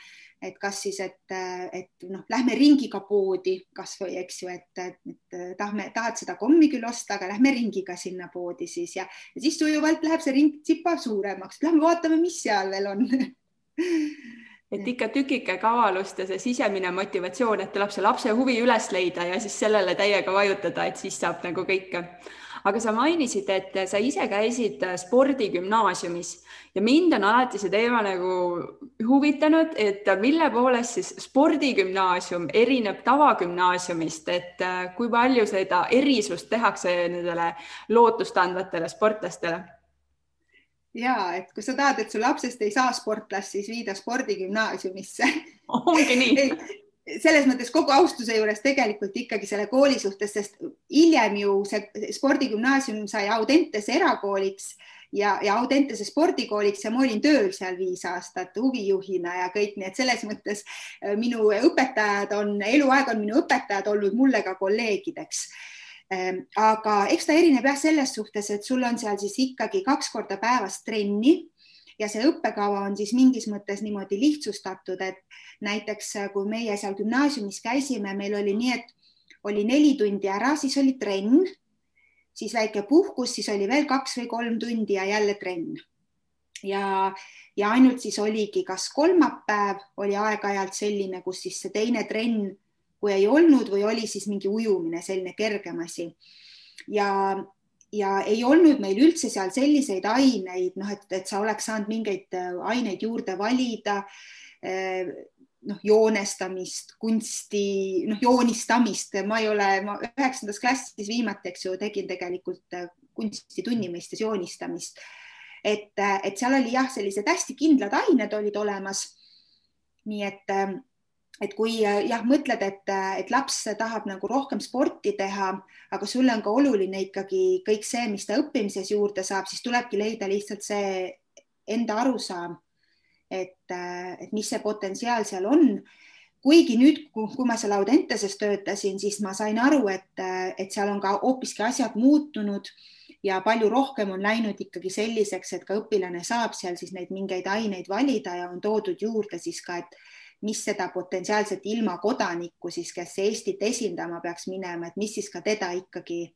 Et kas siis, et, et noh, lähme ringiga poodi kasvõi eks ju, et, et tahame, tahad seda kommi küll osta, aga lähme ringiga sinna poodi siis ja, ja siis sujuvalt läheb see ring tsipa suuremaks, lähme vaatame, mis seal veel on [laughs] et ikka tükike kavalust ja see sisemine motivatsioon, et tuleb see lapse huvi üles leida ja siis sellele täiega vajutada, et siis saab nagu kõike aga sa mainisid, et sa ise käisid spordigümnaasiumis ja mind on alati see teema nagu huvitanud, et mille poolest siis spordigümnaasium erineb tavagümnaasiumist, et äh, kui palju seda erisust tehakse nendele lootustandvatele sportlastele? Ja et kui sa tahad, et su lapsest ei saa sportlast, siis viida spordigümnaasiumisse. [laughs] Ongi nii. Selles mõttes kogu austuse juures tegelikult ikkagi selle kooli suhtes, sest hiljem ju see spordigümnaasium sai Audentese erakooliks ja, ja Audentese spordikooliks ja ma olin tööl seal viis aastat huvijuhina ja kõik, nii et selles mõttes äh, minu õpetajad on, eluaeg on minu õpetajad olnud mulle ka kolleegideks aga eks ta erineb jah selles suhtes, et sul on seal siis ikkagi kaks korda päevas trenni ja see õppekava on siis mingis mõttes niimoodi lihtsustatud, et näiteks äh, kui meie seal gümnaasiumis käisime, meil oli nii, et oli neli tundi ära, siis oli trenn, siis väike puhkus, siis oli veel kaks või kolm tundi ja jälle trenn. ja, ja ainult siis oligi, kas kolmapäev oli aeg-ajalt selline, kus siis see teine trenn, kui ei olnud või oli siis mingi ujumine, selline kergem asi. ja ja ei olnud meil üldse seal selliseid aineid, noh, et, et sa oleks saanud mingeid äh, aineid juurde valida äh, noh, joonestamist, kunsti, noh, joonistamist, ma ei ole, ma üheksandas klassis viimati, eks ju, tegin tegelikult äh, kunstitunni mõistes joonistamist. et, et seal oli jah, sellised hästi kindlad ained olid olemas. nii et et kui äh, jah, mõtled, et, äh, et laps tahab nagu rohkem sporti teha, aga sulle on ka oluline ikkagi kõik see, mis ta õppimises juurde saab, siis tulebki leida lihtsalt see enda arusaam, et, äh, et mis see potentsiaal seal on. kuigi nüüd, kui ma seal Audenteses töötasin, siis ma sain aru, et, et seal on ka hoopiski asjad muutunud ja palju rohkem on läinud ikkagi selliseks, et ka õpilane saab seal siis neid mingeid aineid valida ja on toodud juurde siis ka, et mis seda potentsiaalset ilmakodanikku siis, kes Eestit esindama peaks minema, et mis siis ka teda ikkagi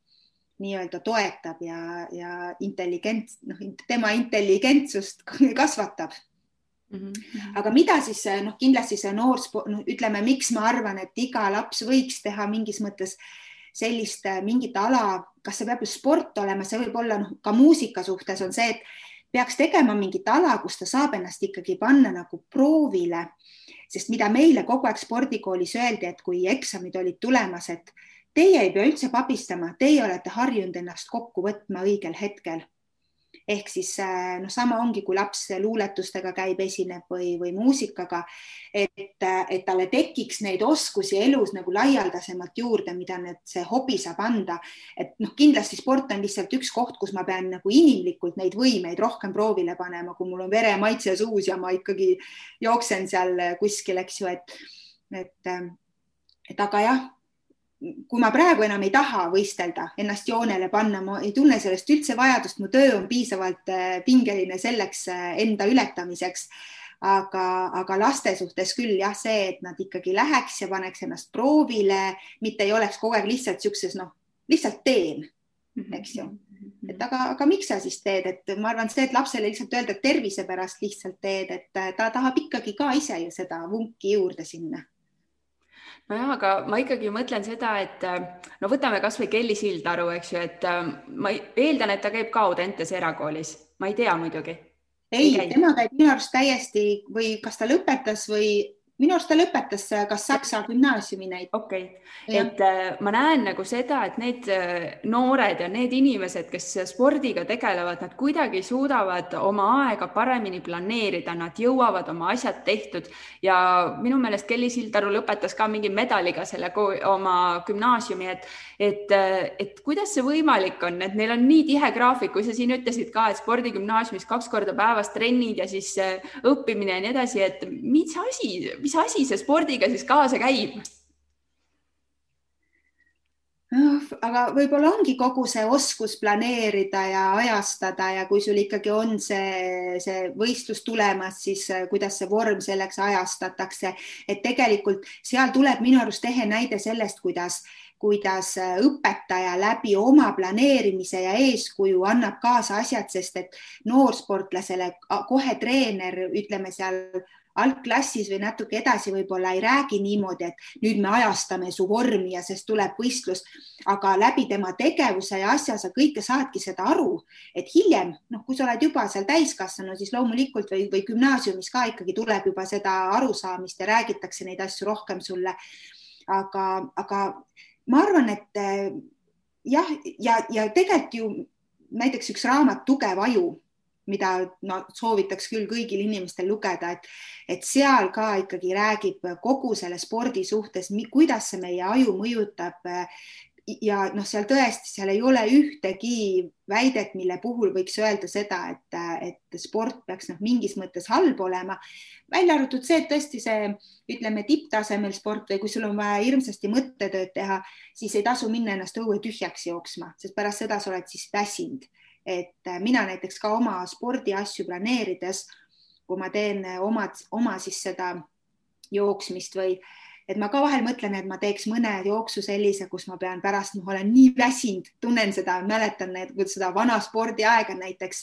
nii-öelda toetab ja, ja intelligent, noh, tema intelligentsust [laughs] kasvatab Mm -hmm. aga mida siis noh, kindlasti see noor, noh, ütleme, miks ma arvan, et iga laps võiks teha mingis mõttes sellist mingit ala, kas see peab just sport olema, see võib olla noh, ka muusika suhtes on see, et peaks tegema mingit ala, kus ta saab ennast ikkagi panna nagu proovile. Sest mida meile kogu aeg spordikoolis öeldi, et kui eksamid olid tulemas, et teie ei pea üldse pabistama, teie olete harjunud ennast kokku võtma õigel hetkel ehk siis äh, noh, sama ongi, kui laps luuletustega käib, esineb või, või muusikaga, et, et talle tekiks neid oskusi elus nagu laialdasemalt juurde, mida nüüd see hobi saab anda. et noh, kindlasti sport on lihtsalt üks koht, kus ma pean nagu inimlikult neid võimeid rohkem proovile panema, kui mul on veremaitse suus ja ma ikkagi jooksen seal kuskil, eks ju, et, et, et aga jah kui ma praegu enam ei taha võistelda, ennast joonele panna, ma ei tunne sellest üldse vajadust, mu töö on piisavalt äh, pingeline selleks äh, enda ületamiseks. aga, aga laste suhtes küll jah, see, et nad ikkagi läheks ja paneks ennast proovile, mitte ei oleks kogu aeg lihtsalt siukses noh, lihtsalt teen, eks ju. et aga, aga miks sa siis teed, et ma arvan, see, et lapsele lihtsalt öelda, tervise pärast lihtsalt teed, et ta tahab ikkagi ka ise ju seda vunki juurde sinna nojah, aga ma ikkagi mõtlen seda, et no võtame kasvõi Kelly Sildaru, eks ju, et ma eeldan, et ta käib ka Audentes erakoolis, ma ei tea muidugi. ei, tema käib minu arust täiesti või kas ta lõpetas või minu arust ta lõpetas kas Saksa gümnaasiumi neid. okei okay., et äh, ma näen nagu seda, et need äh, noored ja need inimesed, kes spordiga tegelevad, nad kuidagi suudavad oma aega paremini planeerida, nad jõuavad oma asjad tehtud ja minu meelest Kelly Sildaru lõpetas ka mingi medaliga selle oma gümnaasiumi, et, et, äh, et kuidas see võimalik on, et neil on nii tihe graafik, kui sa siin ütlesid ka, et spordigümnaasiumis kaks korda päevas trennid ja siis õppimine ja nii edasi, et mis asi mis asi see spordiga siis kaasa käib? aga võib-olla ongi kogu see oskus planeerida ja ajastada ja kui sul ikkagi on see, see võistlus tulemas, siis äh, kuidas see vorm selleks ajastatakse, et tegelikult seal tuleb minu arust ehe näide sellest, kuidas kuidas äh, õpetaja läbi oma planeerimise ja eeskuju annab kaasa asjad, sest et noorsportlasele kohe treener, ütleme seal algklassis või natuke edasi võib-olla ei räägi niimoodi, et nüüd me ajastame su vormi ja sest tuleb võistlus, aga läbi tema tegevuse ja asja sa kõike saadki seda aru, et hiljem, noh, kui sa oled juba seal täiskasvanu, siis loomulikult või, või gümnaasiumis ka ikkagi tuleb juba seda arusaamist ja räägitakse neid asju rohkem sulle. aga, aga ma arvan, et jah, ja, ja tegelikult ju näiteks üks raamat Tugev aju mida no, soovitaks küll kõigil inimestel lugeda, et, et seal ka ikkagi räägib kogu selle spordi suhtes, kuidas see meie aju mõjutab. ja noh, seal tõesti, seal ei ole ühtegi väidet, mille puhul võiks öelda seda, et, et sport peaks noh, mingis mõttes halb olema, välja arvatud see, et tõesti see, ütleme tipptasemel sport või kui sul on vaja hirmsasti mõttetööd teha, siis ei tasu minna ennast õue tühjaks jooksma, sest pärast seda sa oled siis väsinud et äh, mina näiteks ka oma spordiasju planeerides, kui ma teen äh, omad, oma siis seda jooksmist või et ma ka vahel mõtlen, et ma teeks mõne jooksu sellise, kus ma pean pärast, ma olen nii väsinud, tunnen seda, mäletan need, seda vana spordiaega näiteks,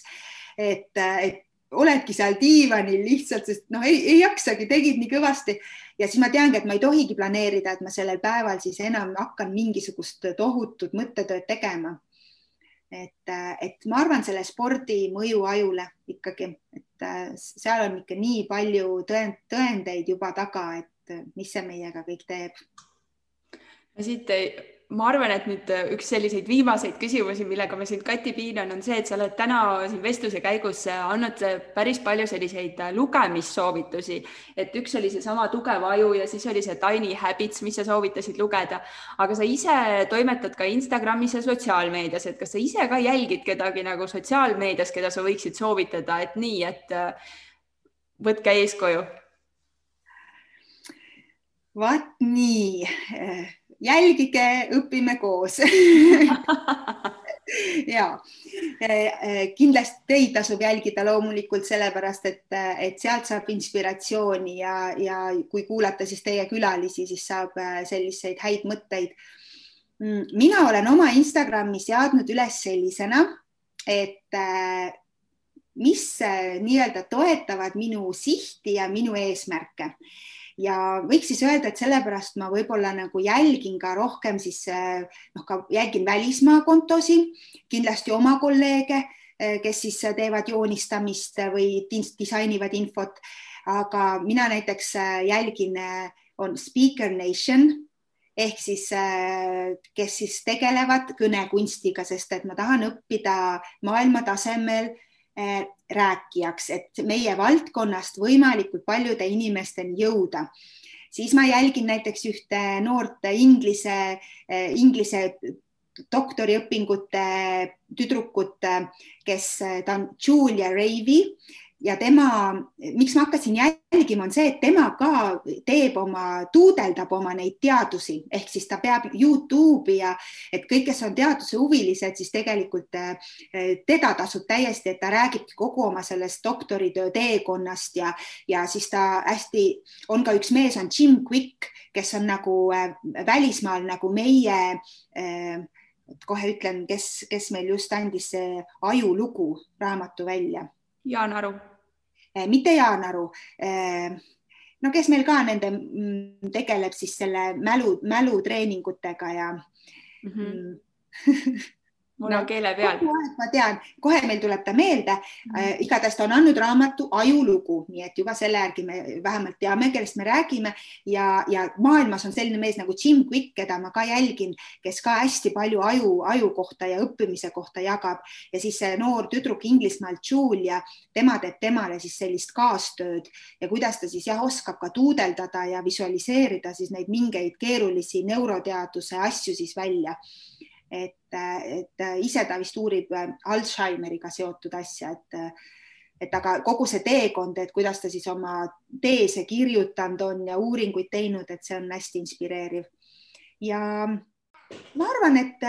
et, äh, et oledki seal diivanil lihtsalt, sest noh, ei, ei jaksagi, tegid nii kõvasti. Ja siis ma teangi, et ma ei tohigi planeerida, et ma sellel päeval siis enam hakkan mingisugust tohutut mõttetööd tegema et, et ma arvan, selle spordi mõju ajule ikkagi, et äh, seal on ikka nii palju tõend, tõendeid juba taga, et mis see meiega kõik teeb. no siit ma arvan, et nüüd äh, üks selliseid viimaseid küsimusi, millega ma sind, Kati, piinan, on see, et sa oled täna siin vestluse käigus äh, andnud äh, päris palju selliseid lugemissoovitusi, et üks oli seesama Tugev aju ja siis oli see Tiny Habits, mis sa soovitasid lugeda, aga sa ise toimetad ka Instagramis ja sotsiaalmeedias, et kas sa ise ka jälgid kedagi nagu sotsiaalmeedias, keda sa võiksid soovitada, et nii, et võtke eeskuju? vaat nii jälgige, õpime koos. [laughs] Ja kindlasti teid tasub jälgida loomulikult sellepärast, et, et sealt saab inspiratsiooni ja, ja kui kuulata siis teie külalisi, siis saab äh, selliseid häid mõtteid. Mm, mina olen oma Instagrami seadnud üles sellisena, et mis nii-öelda toetavad minu sihti ja minu eesmärke ja võiks siis öelda, et sellepärast ma võib-olla nagu jälgin ka rohkem siis noh, ka jälgin välismaa kontosid, kindlasti oma kolleege, eh, kes siis teevad joonistamist või disainivad infot. aga mina näiteks eh, jälgin, eh, on Speaker Nation ehk siis, kes siis tegelevad kõnekunstiga, sest et ma tahan õppida maailma tasemel Eh, rääkijaks, et meie valdkonnast võimalikult paljude inimesteni jõuda. Siis ma jälgin näiteks ühte noort inglise, eh, inglise doktoriõpingute tüdrukut, kes ta on Julia Ravi ja tema, miks ma hakkasin jälgima, on see, et tema ka teeb oma, tuudeldab oma neid teadusi, ehk siis ta peab Youtube'i ja et kõik, kes on teaduse huvilised, siis tegelikult eh, teda tasub täiesti, et ta räägibki kogu oma sellest doktoritöö teekonnast ja, ja siis ta hästi, on ka üks mees, on Jim Quick, kes on nagu eh, välismaal nagu meie eh, kohe ütlen, kes, kes meil just andis see ajulugu raamatu välja Jaan Aru. Eh, mitte Jaan Aru. Eh, no kes meil ka nende mm, tegeleb siis selle mälu, mälutreeningutega ja mm. -hmm. [laughs] on keele peal. ma tean, kohe meil tuleb ta meelde mm. -hmm. igatahes ta on andnud raamatu Ajulugu, nii et juba selle järgi me vähemalt teame, kellest me räägime ja, ja maailmas on selline mees nagu Jim Quick, keda ma ka jälgin, kes ka hästi palju aju, aju kohta ja õppimise kohta jagab ja siis see noor tüdruk Inglismaalt, Julia, tema teeb temale siis sellist kaastööd ja kuidas ta siis jah, oskab ka tuudeldada ja visualiseerida siis neid mingeid keerulisi neuroteaduse asju siis välja et, et ise ta vist uurib äh, Alžeimeriga seotud asja, et et aga kogu see teekond, et kuidas ta siis oma teese kirjutanud on ja uuringuid teinud, et see on hästi inspireeriv. ja ma arvan, et,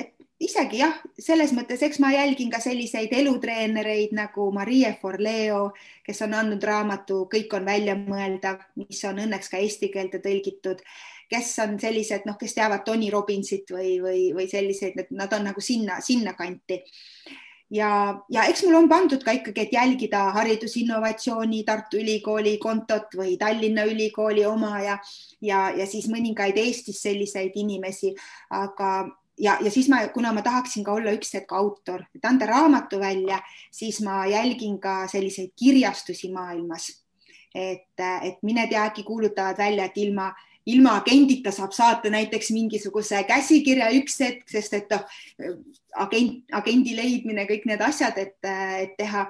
et isegi jah, selles mõttes, eks ma jälgin ka selliseid elutreenereid nagu Marie Forleo, kes on andnud raamatu Kõik on väljamõeldav, mis on õnneks ka eesti keelde tõlgitud, kes on sellised, noh, kes teavad Tony Robbinsit või, või, või selliseid, et nad on nagu sinna, sinnakanti ja, ja eks mul on pandud ka ikkagi, et jälgida haridusinnovatsiooni Tartu Ülikooli kontot või Tallinna Ülikooli oma ja, ja, ja siis mõningaid Eestis selliseid inimesi, aga ja, ja siis ma, kuna ma tahaksin ka olla üks hetk autor, et anda raamatu välja, siis ma jälgin ka selliseid kirjastusi maailmas. et, et mine tea, äkki kuulutavad välja, et ilma ilma agendita saab saata näiteks mingisuguse käsikirja üks hetk, sest et noh, agent, agendi leidmine, kõik need asjad, et, et teha.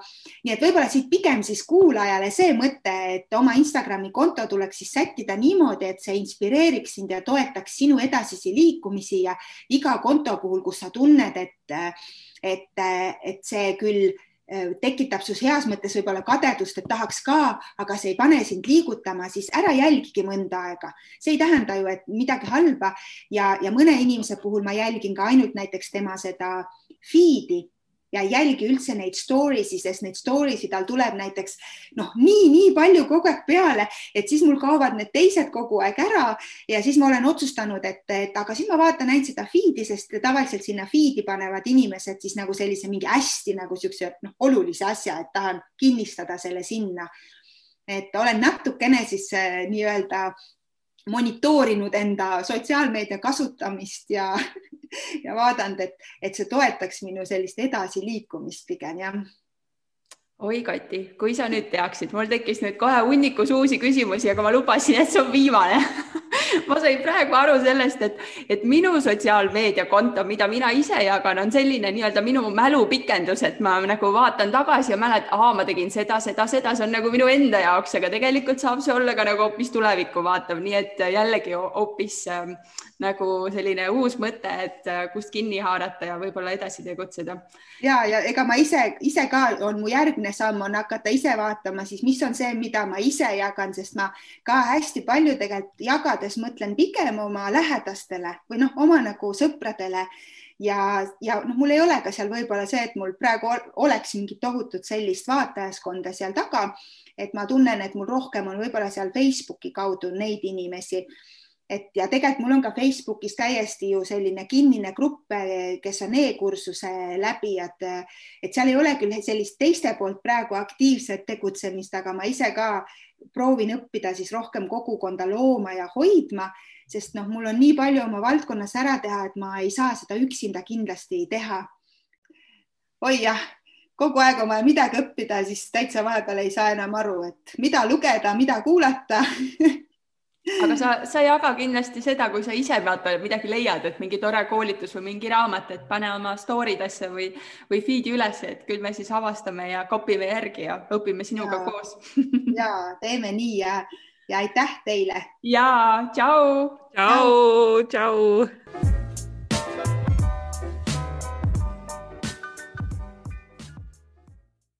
nii et võib-olla siit pigem siis kuulajale see mõte, et oma Instagrami konto tuleks siis sättida niimoodi, et see inspireeriks sind ja toetaks sinu edasisi liikumisi ja iga konto puhul, kus sa tunned, et, et, et see küll tekitab sus heas mõttes võib-olla kadedust, et tahaks ka, aga see ei pane sind liigutama, siis ära jälgigi mõnda aega. see ei tähenda ju, et midagi halba ja, ja mõne inimese puhul ma jälgin ka ainult näiteks tema seda feed'i ja ei jälgi üldse neid story si, sest neid story si tal tuleb näiteks noh, nii, nii palju kogu aeg peale, et siis mul kaovad need teised kogu aeg ära ja siis ma olen otsustanud, et, et aga siis ma vaatan ainult seda feed'i, sest tavaliselt sinna feed'i panevad inimesed siis nagu sellise mingi hästi nagu siukse noh, olulise asja, et tahan kinnistada selle sinna. et olen natukene siis äh, nii-öelda monitoorinud enda sotsiaalmeedia kasutamist ja, ja vaadanud, et, et see toetaks minu sellist edasiliikumist pigem jah. Oi Kati, kui sa nüüd teaksid, mul tekkis nüüd kohe hunnikus uusi küsimusi, aga ma lubasin, et see on viimane [laughs] ma sain praegu aru sellest, et, et minu sotsiaalmeediakonto, mida mina ise jagan, on selline nii-öelda minu mälupikendus, et ma nagu vaatan tagasi ja mäletan, aa, ma tegin seda, seda, seda, see on nagu minu enda jaoks, aga tegelikult saab see olla ka nagu hoopis tulevikku vaatav, nii et jällegi hoopis äh, nagu selline uus mõte, et äh, kust kinni haarata ja võib-olla edasi tegutseda. ja, ja ega ma ise, ise ka on mu järgmine samm on hakata ise vaatama siis, mis on see, mida ma ise jagan, sest ma ka hästi palju tegelikult jagades mõtlen pigem oma lähedastele või noh, oma nagu sõpradele ja, ja noh, mul ei ole ka seal võib-olla see, et mul praegu oleks mingit tohutut sellist vaatajaskonda seal taga, et ma tunnen, et mul rohkem on võib-olla seal Facebooki kaudu neid inimesi et ja tegelikult mul on ka Facebookis täiesti ju selline kinnine grupp, kes on e-kursuse läbijad, et seal ei ole küll sellist teiste poolt praegu aktiivset tegutsemist, aga ma ise ka proovin õppida siis rohkem kogukonda looma ja hoidma, sest noh, mul on nii palju oma valdkonnas ära teha, et ma ei saa seda üksinda kindlasti teha. oi jah, kogu aeg on vaja midagi õppida, siis täitsa vahepeal ei saa enam aru, et mida lugeda, mida kuulata [laughs] aga sa, sa jaga kindlasti seda, kui sa ise vaata midagi leiad, et mingi tore koolitus või mingi raamat, et pane oma story desse või, või feed'i üles, et küll me siis avastame ja kopime järgi ja õpime sinuga ja, koos ja teeme nii ja, ja aitäh teile. ja tšau. tšau, tšau.